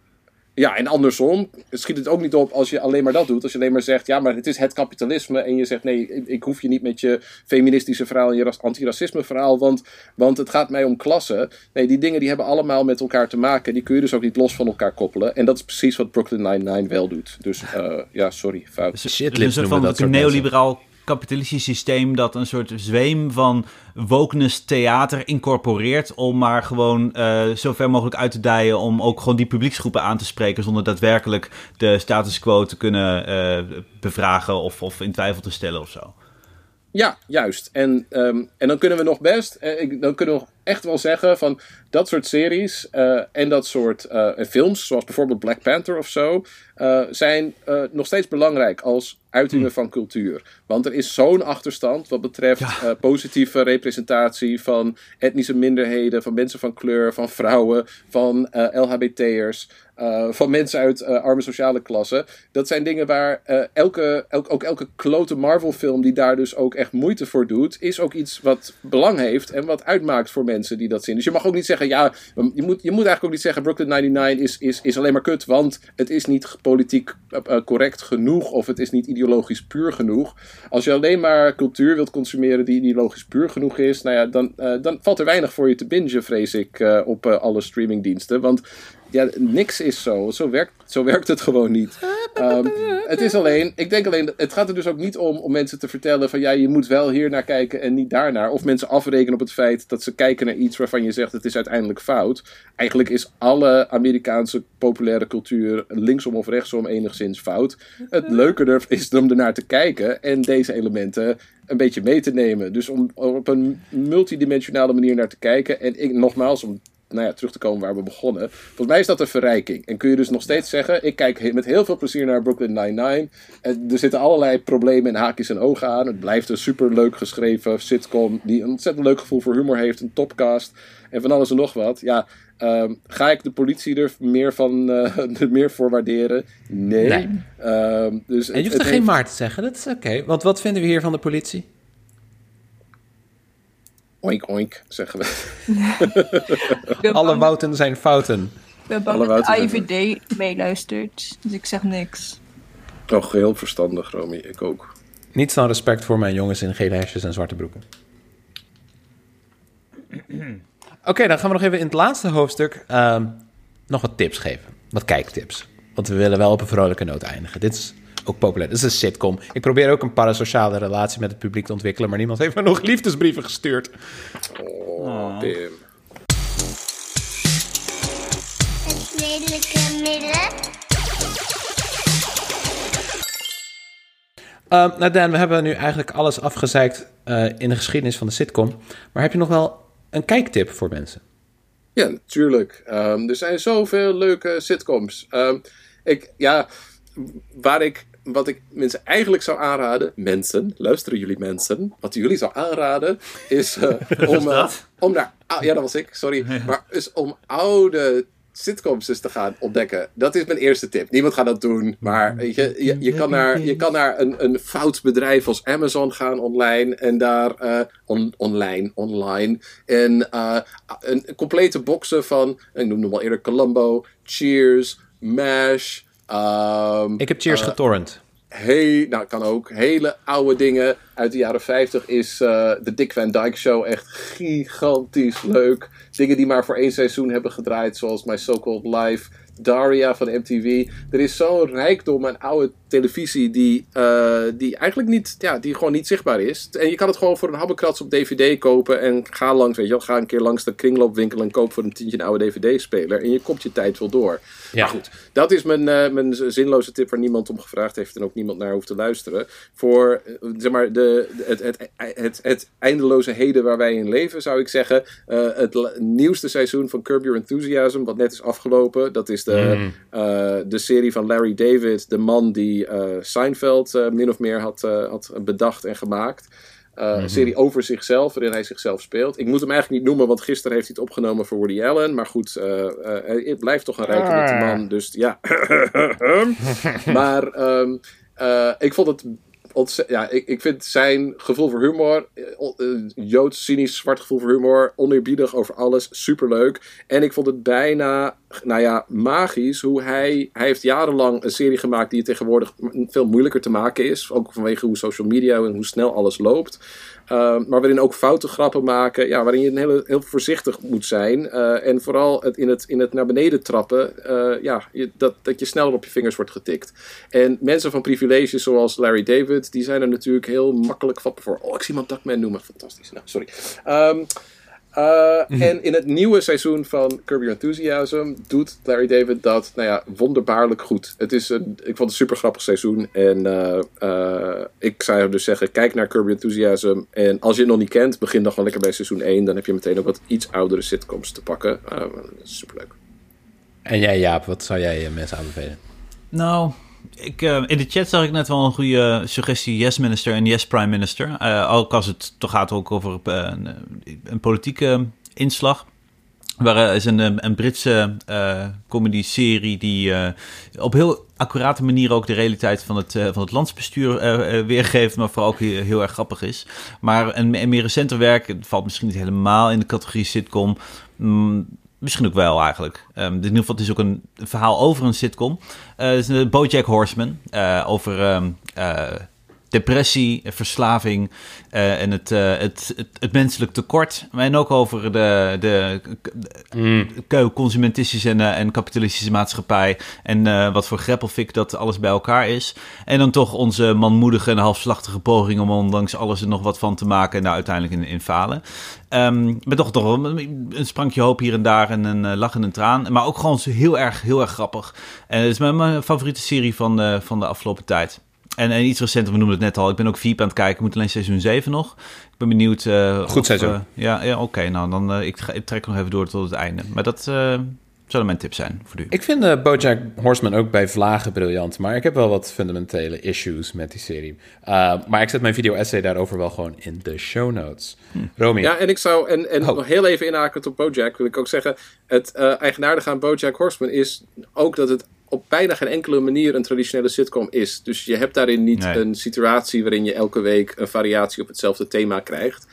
ja, en andersom schiet het ook niet op als je alleen maar dat doet. Als je alleen maar zegt, ja, maar het is het kapitalisme. En je zegt, nee, ik, ik hoef je niet met je feministische verhaal en je ras- antiracisme verhaal, want, want het gaat mij om klasse. Nee, die dingen die hebben allemaal met elkaar te maken. Die kun je dus ook niet los van elkaar koppelen. En dat is precies wat Brooklyn Nine-Nine wel doet. Dus eh, ja, sorry, fout. Dus Shitlips een soort van dat een neoliberaal kapitalistisch systeem dat een soort zweem van wokeness theater incorporeert om maar gewoon eh, zo ver mogelijk uit te dijen om ook gewoon die publieksgroepen aan te spreken zonder daadwerkelijk de status quo te kunnen eh, bevragen of, of in twijfel te stellen of zo. Ja, juist. En, ehm, en dan kunnen we nog best, eh, ik, dan kunnen we echt wel zeggen van dat soort series eh, en dat soort films, zoals bijvoorbeeld Black Panther of zo, zijn nog steeds belangrijk als uitingen van cultuur. Want er is zo'n achterstand wat betreft eh, positieve representatie van etnische minderheden, van mensen van kleur, van vrouwen, van eh, LHBT'ers. Eh, van mensen uit eh, arme sociale klassen. Dat zijn dingen waar eh, elke, elk, ook elke klote Marvel-film die daar dus ook echt moeite voor doet, is ook iets wat belang heeft en wat uitmaakt voor mensen die dat zien. Dus je mag ook niet zeggen, ja, je moet, je moet eigenlijk ook niet zeggen Brooklyn 99 is, is, is alleen maar kut, want het is niet politiek correct genoeg of het is niet ideologisch puur genoeg. Als je alleen maar cultuur wilt consumeren die ideologisch puur genoeg is, nou ja, dan, dan valt er weinig voor je te bingen, vrees ik, op alle streamingdiensten. Want ja, niks is zo. Zo werkt, zo werkt het gewoon niet. Ehm, het is alleen, ik denk alleen, het gaat er dus ook niet om om mensen te vertellen van ja, je moet wel hier naar kijken en niet daarnaar. Of mensen afrekenen op het feit dat ze kijken naar iets waarvan je zegt het is uiteindelijk fout. Eigenlijk is alle Amerikaanse populaire cultuur linksom of rechtsom enigszins fout. Het leuke er is om ernaar te kijken en deze elementen een beetje mee te nemen. Dus om op een multidimensionale manier naar te kijken. En ik, nogmaals, om nou ja, terug te komen waar we begonnen. Volgens mij is dat een verrijking. En kun je dus nog steeds zeggen: ik kijk met heel veel plezier naar Brooklyn Nine-Nine. En er zitten allerlei problemen en haakjes en ogen aan. Het blijft een super leuk geschreven sitcom. die een ontzettend leuk gevoel voor humor heeft. Een topcast. En van alles en nog wat. Ja. ehm, ga ik de politie er meer, van, eh, er meer voor waarderen? Nee. Nee. Ehm, dus En je hoeft er geen heeft- maar te zeggen, dat is oké. Want wat vinden we hier van de politie? Oink, oink, zeggen we. Alle bang, wouten zijn fouten. ik ben bang alle dat de IVD meeluistert, dus ik zeg niks. Oh, heel verstandig, Romy. Ik ook. Niets dan respect voor mijn jongens in gele hesjes en zwarte broeken. Oké, dan gaan we nog even in het laatste hoofdstuk ehm, nog wat tips geven. Wat kijktips. Want we willen wel op een vrolijke noot eindigen. Dit is ook populair. Dit is een sitcom. Ik probeer ook een parasociale relatie met het publiek te ontwikkelen, maar niemand heeft me nog liefdesbrieven gestuurd. Oh, Pim. Het lelijke midden. Ehm, nou Dan, we hebben nu eigenlijk alles afgezeikt eh, in de geschiedenis van de sitcom. Maar heb je nog wel een kijktip voor mensen? Ja, natuurlijk. Ehm, er zijn zoveel leuke sitcoms. Ehm, ik, ja, waar ik, wat ik mensen eigenlijk zou aanraden, mensen, luisteren jullie mensen, wat jullie zou aanraden, is eh, om, eh, om naar, ja dat was ik, sorry, maar is om oude sitcoms eens te gaan ontdekken. Dat is mijn eerste tip. Niemand gaat dat doen, maar je, je, je kan naar, je kan naar een, een fout bedrijf als Amazon gaan online en daar eh, on- online, online en een, een complete boxen van, ik noemde hem al eerder Columbo, Cheers, MASH. Ehm, Ik heb Cheers eh, getorrent. Hey, nou kan ook. Hele oude dingen uit de jaren 50 is eh, de Dick Van Dyke Show echt gigantisch leuk. Dingen die maar voor één seizoen hebben gedraaid, zoals My So-Called Life, Daria van MTV. Er is zo'n rijkdom aan oude televisie die, eh, die eigenlijk niet, ja, die gewoon niet zichtbaar is. En je kan het gewoon voor een habbekrats op DVD kopen en ga langs, weet je wel, ga een keer langs de kringloopwinkel en koop voor een tientje een oude DVD-speler en je komt je tijd wel door. Ja. Maar goed, dat is mijn, eh, mijn zinloze tip waar niemand om gevraagd heeft en ook niemand naar hoeft te luisteren. Voor eh, zeg maar, de, het, het, het, het eindeloze heden waar wij in leven, zou ik zeggen. Het nieuwste seizoen van Curb Your Enthusiasm, wat net is afgelopen. Dat is de, Mm. de serie van Larry David, de man die eh, Seinfeld eh, min of meer had, eh, had bedacht en gemaakt. Eh, Een serie over zichzelf, waarin hij zichzelf speelt. Ik moet hem eigenlijk niet noemen, want gisteren heeft hij het opgenomen voor Woody Allen. Maar goed, eh, eh, hij blijft toch een rijke witte man. Dus ja. maar ehm, eh, ik vond het ja, ik, ik vind zijn gevoel voor humor, eh, eh, joods, cynisch, zwart gevoel voor humor, oneerbiedig over alles, superleuk. En ik vond het bijna, nou ja, magisch hoe hij, hij heeft jarenlang een serie gemaakt die tegenwoordig veel moeilijker te maken is. Ook vanwege hoe social media en hoe snel alles loopt. Uh, maar waarin ook foute grappen maken. Ja, waarin je hele, heel voorzichtig moet zijn. Uh, en vooral het, in, het, in het naar beneden trappen. Uh, ja, dat, dat je sneller op je vingers wordt getikt. En mensen van privileges zoals Larry David. Die zijn er natuurlijk heel makkelijk vatbaar voor. Oh, ik zie iemand Duckman noemen. Fantastisch. Nou, sorry. Um, uh, mm-hmm. En in het nieuwe seizoen van Curb Your Enthusiasm doet Larry David dat, nou ja, wonderbaarlijk goed. Het is een, ik vond het een super grappig seizoen. En uh, uh, ik zou dus zeggen, kijk naar Curb Your Enthusiasm. En als je het nog niet kent, begin dan gewoon lekker bij seizoen 1. Dan heb je meteen ook wat iets oudere sitcoms te pakken. Uh, superleuk. En jij Jaap, wat zou jij mensen aanbevelen? Nou, ik, uh, in de chat zag ik net wel een goede suggestie, Yes Minister en Yes Prime Minister. Uh, ook als het toch gaat ook over uh, een, een, politieke inslag. Waar is een, een Britse uh, comedy-serie die op heel accurate manier ook de realiteit van het, van het landsbestuur weergeeft, maar vooral ook heel, erg grappig is. Maar een, een meer recenter werk, het valt misschien niet helemaal in de categorie sitcom. Mm, Misschien ook wel eigenlijk. Um, in ieder geval, het is ook een verhaal over een sitcom. Uh, het is een Bojack Horseman. Uh, over um, uh, depressie, verslaving en het, het, het, het, menselijk tekort. En ook over de, de, Mm. de consumentistische en, en, kapitalistische maatschappij. En wat voor greppelfik dat alles bij elkaar is. En dan toch onze manmoedige en halfslachtige poging om ondanks alles er nog wat van te maken. En daar uiteindelijk in, in falen. Um, met toch, toch een, sprankje hoop hier en daar en een lach en een traan. Maar ook gewoon heel erg, heel erg grappig. En het is mijn, mijn favoriete serie van, van de afgelopen tijd. En, en iets recenter, we noemen het net al. Ik ben ook Veep aan het kijken. Ik moet alleen seizoen 7 nog. Ik ben benieuwd. Uh, Goed seizoen. ja, ja oké. Okay, nou, dan uh, ik, ik, trek nog even door tot het einde. Maar dat uh, zouden mijn tips zijn voor u. Ik vind uh, BoJack Horseman ook bij vlagen briljant. Maar ik heb wel wat fundamentele issues met die serie. Uh, maar ik zet mijn video-essay daarover wel gewoon in de show notes. Hm. Romy. Ja, en ik zou, en, en oh. nog heel even inhakend op BoJack, wil ik ook zeggen. Het uh, eigenaardige aan BoJack Horseman is ook dat het op bijna geen enkele manier een traditionele sitcom is. Dus je hebt daarin niet nee. een situatie waarin je elke week een variatie op hetzelfde thema krijgt.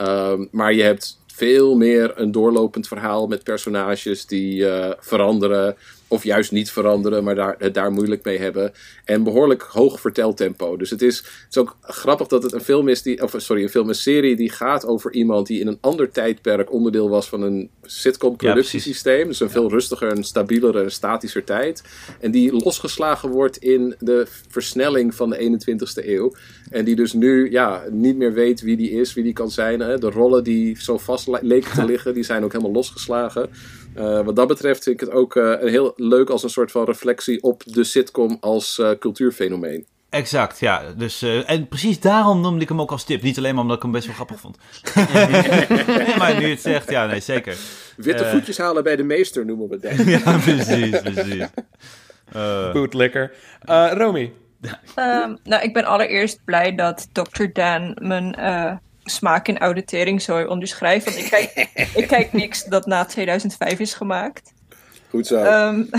Um, maar je hebt veel meer een doorlopend verhaal met personages die uh, veranderen. Of juist niet veranderen, maar daar, het daar moeilijk mee hebben. En behoorlijk hoog verteltempo. Dus het is, het is ook grappig dat het een film is die. Of sorry, een film, een serie die gaat over iemand die in een ander tijdperk onderdeel was van een sitcom productiesysteem. Ja, dus een veel rustiger, een stabielere, statischer tijd. En die losgeslagen wordt in de versnelling van de 21ste eeuw. En die dus nu ja, niet meer weet wie die is, wie die kan zijn. Hè. De rollen die zo vast leken te liggen, die zijn ook helemaal losgeslagen. Uh, wat dat betreft vind ik het ook uh, heel leuk als een soort van reflectie op de sitcom als uh, cultuurfenomeen. Exact, ja. Dus, uh, en precies daarom noemde ik hem ook als tip. Niet alleen maar omdat ik hem best wel grappig vond. nee, maar nu het zegt, ja, nee, zeker. Witte voetjes halen bij de meester noemen we het. ja, precies, precies. Uh. Bootlicker. Uh, Romy? Um, nou, ik ben allereerst blij dat Dr. Dan mijn uh, smaak in oude teringzooi onderschrijft. Want ik kijk, ik kijk niks dat na 2005 is gemaakt. Goed zo. Um,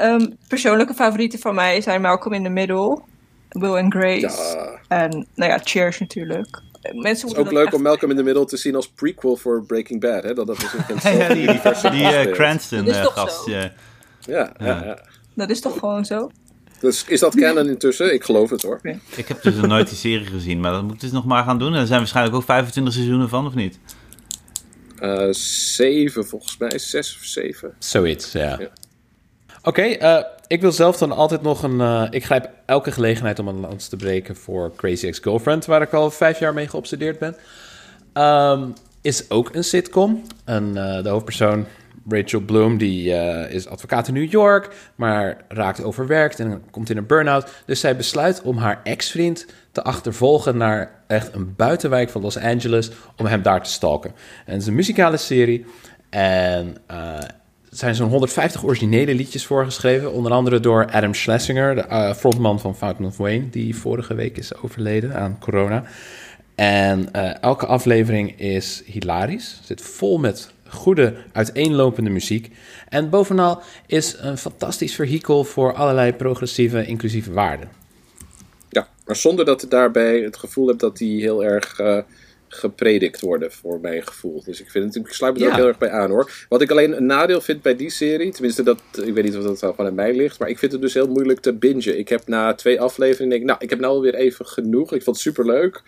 um, persoonlijke favorieten van mij zijn Malcolm in the Middle, Will and Grace ja. en nou ja, Cheers natuurlijk. Mensen het is ook leuk echt... om Malcolm in the Middle te zien als prequel voor Breaking Bad. Hè? Dat, dat is een ja, die, die, die uh, Cranston uh, gast. Ja. Ja, ja. ja. Dat is toch gewoon zo? Dus is dat canon intussen? Ik geloof het hoor. Ik heb dus nog nooit die serie gezien, maar dat moet ik dus nog maar gaan doen. En er zijn waarschijnlijk ook 25 seizoenen van, of niet? Eh, zeven volgens mij, zes of zeven. Zoiets, ja. Ja. Oké, eh, ik wil zelf dan altijd nog een... eh, ik grijp elke gelegenheid om een lans te breken voor Crazy Ex-Girlfriend... waar ik al vijf jaar mee geobsedeerd ben. Ehm, is ook een sitcom. En, eh, de hoofdpersoon, Rachel Bloom, die eh, is advocaat in New York... maar raakt overwerkt en komt in een burn-out. Dus zij besluit om haar ex-vriend te achtervolgen... naar echt een buitenwijk van Los Angeles... om hem daar te stalken. En het is een muzikale serie... En eh, er zijn zo'n 150 originele liedjes voorgeschreven. Onder andere door Adam Schlesinger, de eh, frontman van Fountain of Wayne, die vorige week is overleden aan corona. En elke aflevering is hilarisch. Zit vol met goede, uiteenlopende muziek. En bovenal is een fantastisch vehikel voor allerlei progressieve, inclusieve waarden. Ja, maar zonder dat ik daarbij het gevoel heb dat die heel erg eh, gepredikt worden, voor mijn gevoel. Dus ik, vind het, ik sluit me er Ja. ook heel erg bij aan hoor. Wat ik alleen een nadeel vind bij die serie, tenminste dat, ik weet niet of dat van aan mij ligt, maar ik vind het dus heel moeilijk te bingen. Ik heb na twee afleveringen, denk ik, nou, ik heb nou alweer even genoeg. Ik vond het superleuk.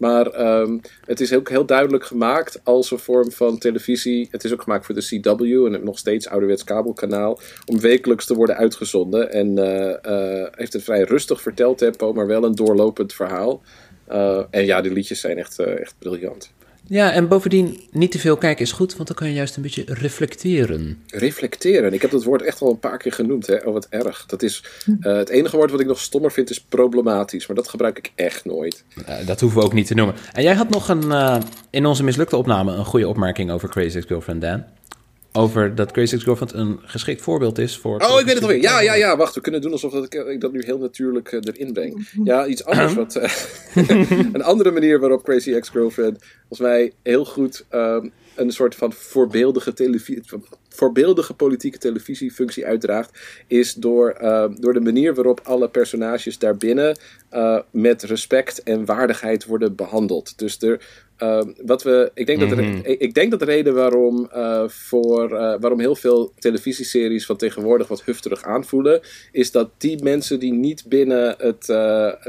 Maar ehm, het is ook heel duidelijk gemaakt als een vorm van televisie. Het is ook gemaakt voor de CW en nog steeds ouderwets kabelkanaal. Om wekelijks te worden uitgezonden. En eh, eh, heeft een vrij rustig verteltempo, maar wel een doorlopend verhaal. Eh, en ja, die liedjes zijn echt, echt briljant. Ja, en bovendien, niet te veel kijken is goed, want dan kan je juist een beetje reflecteren. Reflecteren. Ik heb dat woord echt al een paar keer genoemd. Hè? Oh, wat erg. Dat is, eh, het enige woord wat ik nog stommer vind is problematisch. Maar dat gebruik ik echt nooit. Eh, dat hoeven we ook niet te noemen. En jij had nog een, eh, in onze mislukte opname een goede opmerking over Crazy Ex-Girlfriend, Dan. Over dat Crazy Ex-Girlfriend een geschikt voorbeeld is voor... Oh, ik weet het alweer. Ja, ja, ja. Wacht, we kunnen doen alsof dat ik, ik dat nu heel natuurlijk eh, erin breng. Ja, iets anders. wat, eh, een andere manier waarop Crazy Ex-Girlfriend volgens mij heel goed ehm, een soort van voorbeeldige, televisie, voorbeeldige politieke televisiefunctie uitdraagt, is door, ehm, door de manier waarop alle personages daarbinnen eh, met respect en waardigheid worden behandeld. Dus er, ehm, wat we, ik, denk dat er, Mhm. ik, ik denk dat de reden waarom, eh, voor, eh, waarom heel veel televisieseries van tegenwoordig wat hufterig aanvoelen, is dat die mensen die niet binnen, het,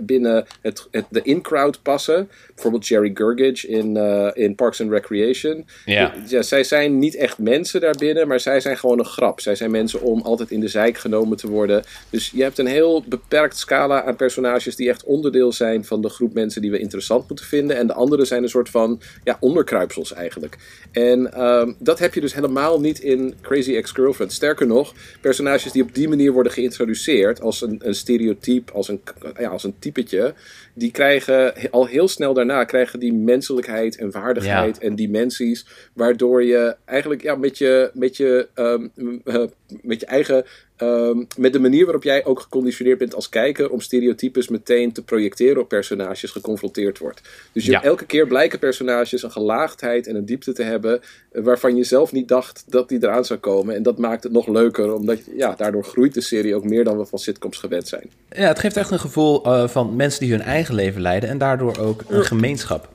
binnen het, het, de in-crowd passen, bijvoorbeeld Jerry Gergich in, in Parks and Recreation, ja, zij zijn niet echt mensen daarbinnen, maar zij zijn gewoon een grap. Zij zijn mensen om altijd in de zijk genomen te worden. Dus je hebt een heel beperkt scala aan personages die echt onderdeel zijn van de groep mensen die we interessant moeten vinden. En de anderen zijn een soort van ja, onderkruipsels eigenlijk. En ehm, dat heb je dus helemaal niet in Crazy Ex-Girlfriend. Sterker nog, personages die op die manier worden geïntroduceerd als een, een stereotype, als een, ja, als een typetje, die krijgen al heel snel daarna krijgen die menselijkheid en waardigheid en dimensies, waardoor je eigenlijk ja, met, je, met, je, ehm, eh, met je eigen, ehm, met de manier waarop jij ook geconditioneerd bent als kijker om stereotypes meteen te projecteren op personages geconfronteerd wordt. Dus je, Ja. elke keer blijken personages een gelaagdheid en een diepte te hebben eh, waarvan je zelf niet dacht dat die eraan zou komen. En dat maakt het nog leuker, omdat ja, daardoor groeit de serie ook meer dan we van sitcoms gewend zijn. Ja, het geeft echt een gevoel eh, van mensen die hun eigen leven leiden en daardoor ook een gemeenschap.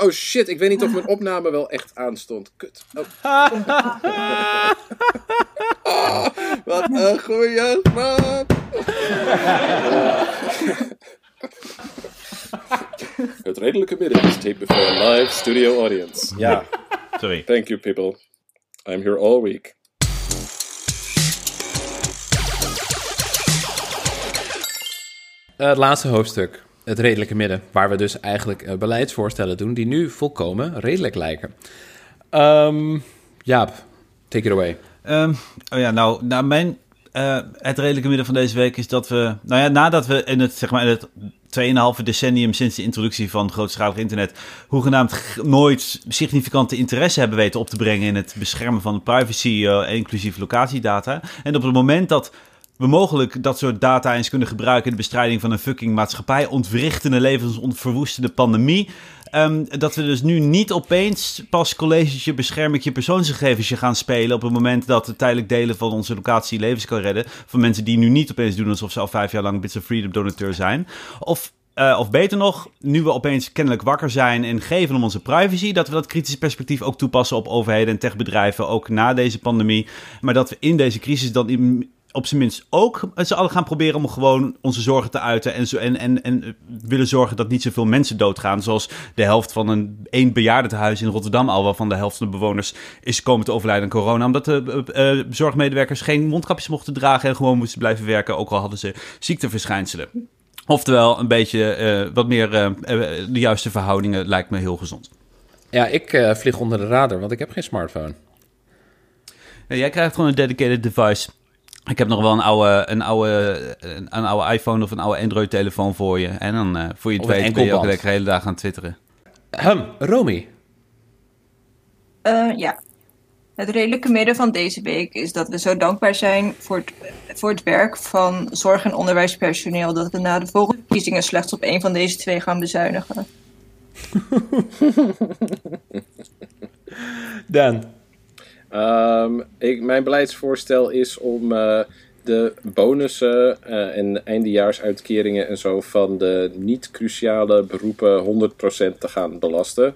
Oh shit, ik weet niet of mijn opname wel echt aanstond. Kut. Oh. Oh, wat een goeie man. Het redelijke midden is taped before a live studio audience. Ja, Sorry. thank you people. I'm here all week. Eh, het laatste hoofdstuk, het redelijke midden, waar we dus eigenlijk eh, beleidsvoorstellen doen die nu volkomen redelijk lijken. Ehm Jaap, take it away. Ehm, oh ja, nou, nou mijn, eh, het redelijke midden van deze week is dat we, nou ja, nadat we in het, zeg maar, in het 2,5 decennium sinds de introductie van grootschalig internet, hoegenaamd nooit significante interesse hebben weten op te brengen in het beschermen van privacy, eh, inclusief locatiedata. En op het moment dat we mogelijk dat soort data eens kunnen gebruiken in de bestrijding van een fucking maatschappij, ontwrichtende levensverwoestende pandemie. ehm, dat we dus nu niet opeens pas collegetje bescherm ik je persoonsgegevens gaan spelen. op het moment dat het tijdelijk delen van onze locatie levens kan redden. van mensen die nu niet opeens doen alsof ze al vijf jaar lang Bits of Freedom donateur zijn. Of eh, of beter nog, nu we opeens kennelijk wakker zijn en geven om onze privacy, dat we dat kritische perspectief ook toepassen op overheden en techbedrijven, ook na deze pandemie. Maar dat we in deze crisis dan op zijn minst ook met z'n allen gaan proberen om gewoon onze zorgen te uiten. En, zo, en, en, en willen zorgen dat niet zoveel mensen doodgaan. Zoals de helft van een één bejaardentehuis in Rotterdam al, waarvan de helft van de bewoners is komen te overlijden aan corona. Omdat de eh, eh, zorgmedewerkers geen mondkapjes mochten dragen en gewoon moesten blijven werken, ook al hadden ze ziekteverschijnselen. Oftewel, een beetje eh, wat meer de juiste verhoudingen lijkt me heel gezond. Ja, ik vlieg onder de radar, want ik heb geen smartphone. Ja, jij krijgt gewoon een dedicated device. Ik heb nog wel een oude, een oude, een, een oude iPhone of een oude Android-telefoon voor je. En dan, eh, voor je een weet, ben je ook lekker de hele dag aan twitteren. Hum, Romy. Eh, ja. Het redelijke midden van deze week is dat we zo dankbaar zijn voor het, voor het werk van zorg- en onderwijspersoneel dat we na de volgende verkiezingen slechts op één van deze twee gaan bezuinigen. Dan. Ehm, ik, mijn beleidsvoorstel is om eh, de bonussen eh, en eindejaarsuitkeringen en zo van de niet-cruciale beroepen 100% te gaan belasten.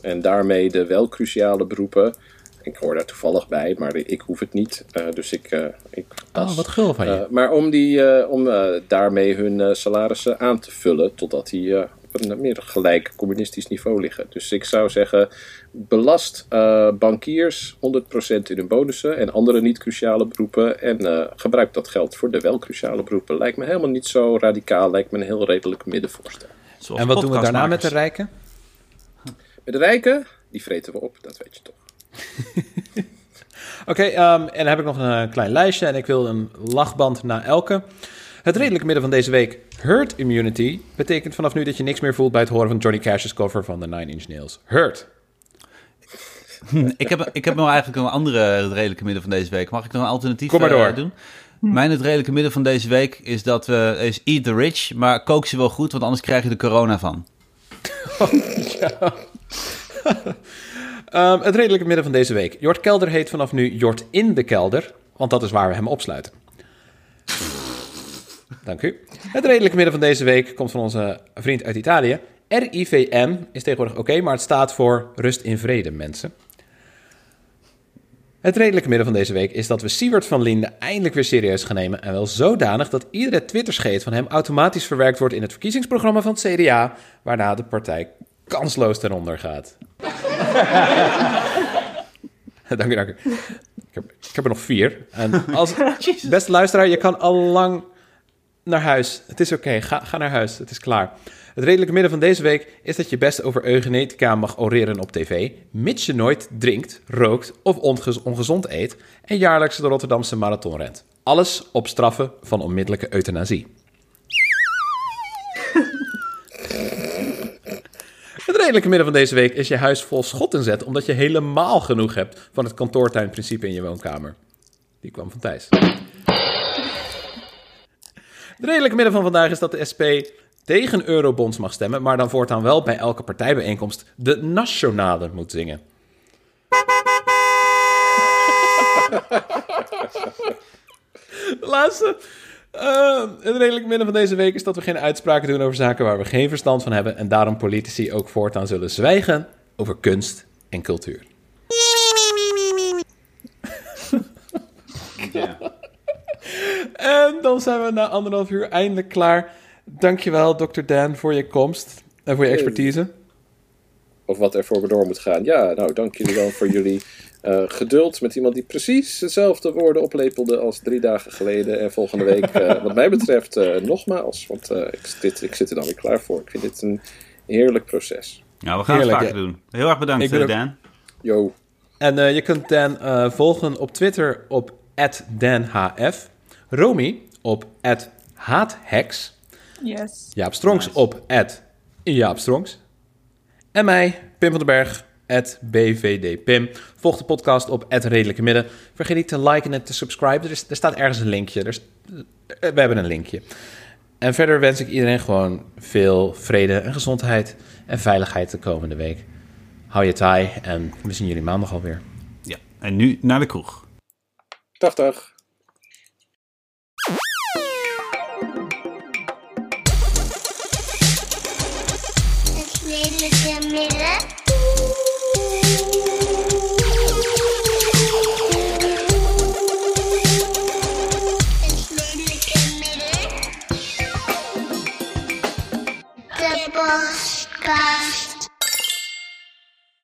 En daarmee de wel cruciale beroepen. Ik hoor daar toevallig bij, maar ik hoef het niet. eh, dus ik. ik Oh, wat gul van je. maar om, die, om daarmee hun salarissen aan te vullen totdat die op een meer gelijk communistisch niveau liggen. Dus ik zou zeggen, belast eh, bankiers 100% in hun bonussen en andere niet-cruciale beroepen. En eh, gebruik dat geld voor de wel cruciale beroepen. Lijkt me helemaal niet zo radicaal, lijkt me een heel redelijk middenvoorstel. Zoals en wat doen we daarna met de rijken? Met de rijken, die vreten we op, dat weet je toch. Oké, ehm, en dan heb ik nog een eh, klein lijstje en ik wil een lachband na elke. Het redelijke midden van deze week, herd immunity, betekent vanaf nu dat je niks meer voelt bij het horen van Johnny Cash's cover van The Nine Inch Nails. Hurt. Ik heb, ik heb nog eigenlijk een andere het redelijke midden van deze week. Mag ik nog een alternatief Kom maar eh, door. doen? Mijn het redelijke midden van deze week is dat we is eat the rich, maar kook ze wel goed, want anders krijg je er corona van. Ehm, het redelijke midden van deze week. Jort Kelder heet vanaf nu Jort in de kelder, want dat is waar we hem opsluiten. Dank u. Het redelijke midden van deze week komt van onze vriend uit Italië. RIVM is tegenwoordig oké, maar het staat voor rust in vrede, mensen. Het redelijke midden van deze week is dat we Siewert van Linden eindelijk weer serieus gaan nemen. En wel zodanig dat iedere Twitterscheet van hem automatisch verwerkt wordt in het verkiezingsprogramma van het CDA, waarna de partij kansloos ten onder gaat. dank u, dank u. Ik heb, ik heb er nog vier. En als beste luisteraar, je kan al lang naar huis. Het is oké, ga, ga naar huis. Het is klaar. Het redelijke midden van deze week is dat je best over eugenetica mag oreren op tv, mits je nooit drinkt, rookt of ongez- ongezond eet en jaarlijks de Rotterdamse marathon rent. Alles op straffen van onmiddellijke euthanasie. Het redelijke midden van deze week is je huis vol schot inzet, omdat je helemaal genoeg hebt van het kantoortuinprincipe in je woonkamer. Die kwam van Thijs. Het redelijke midden van vandaag is dat de SP tegen eurobonds mag stemmen, maar dan voortaan wel bij elke partijbijeenkomst de nationale moet zingen. Laatste. Eh, het redelijke midden van deze week is dat we geen uitspraken doen over zaken waar we geen verstand van hebben en daarom politici ook voortaan zullen zwijgen over kunst en cultuur. En dan zijn we na anderhalf uur eindelijk klaar. Dankjewel, Dr. Dan, voor je komst en voor je expertise. Of wat er voor door moet gaan. Ja, nou, dank jullie wel voor jullie eh, geduld met iemand die precies dezelfde woorden oplepelde als drie dagen geleden. En volgende week, eh, wat mij betreft, eh, nogmaals. Want eh, ik, dit, ik zit er dan weer klaar voor. Ik vind dit een heerlijk proces. Ja, we gaan Heerlijk, het vaker ja. doen. Heel erg bedankt, Ik Dan. Yo. En eh, je kunt Dan eh, volgen op Twitter op @danhf, Romy op @haathex, Yes. Jaap Strongs op Jaap Strongs en mij, Pim van den Berg, @bvdpim. Volg de podcast op Redelijke Midden. Vergeet niet te liken en te subscriben. Er, is, er staat ergens een linkje. Er is, eh, we hebben een linkje. En verder wens ik iedereen gewoon veel vrede en gezondheid en veiligheid de komende week. Hou je taai en we zien jullie maandag alweer. Ja, en nu naar de kroeg. Dag, dag.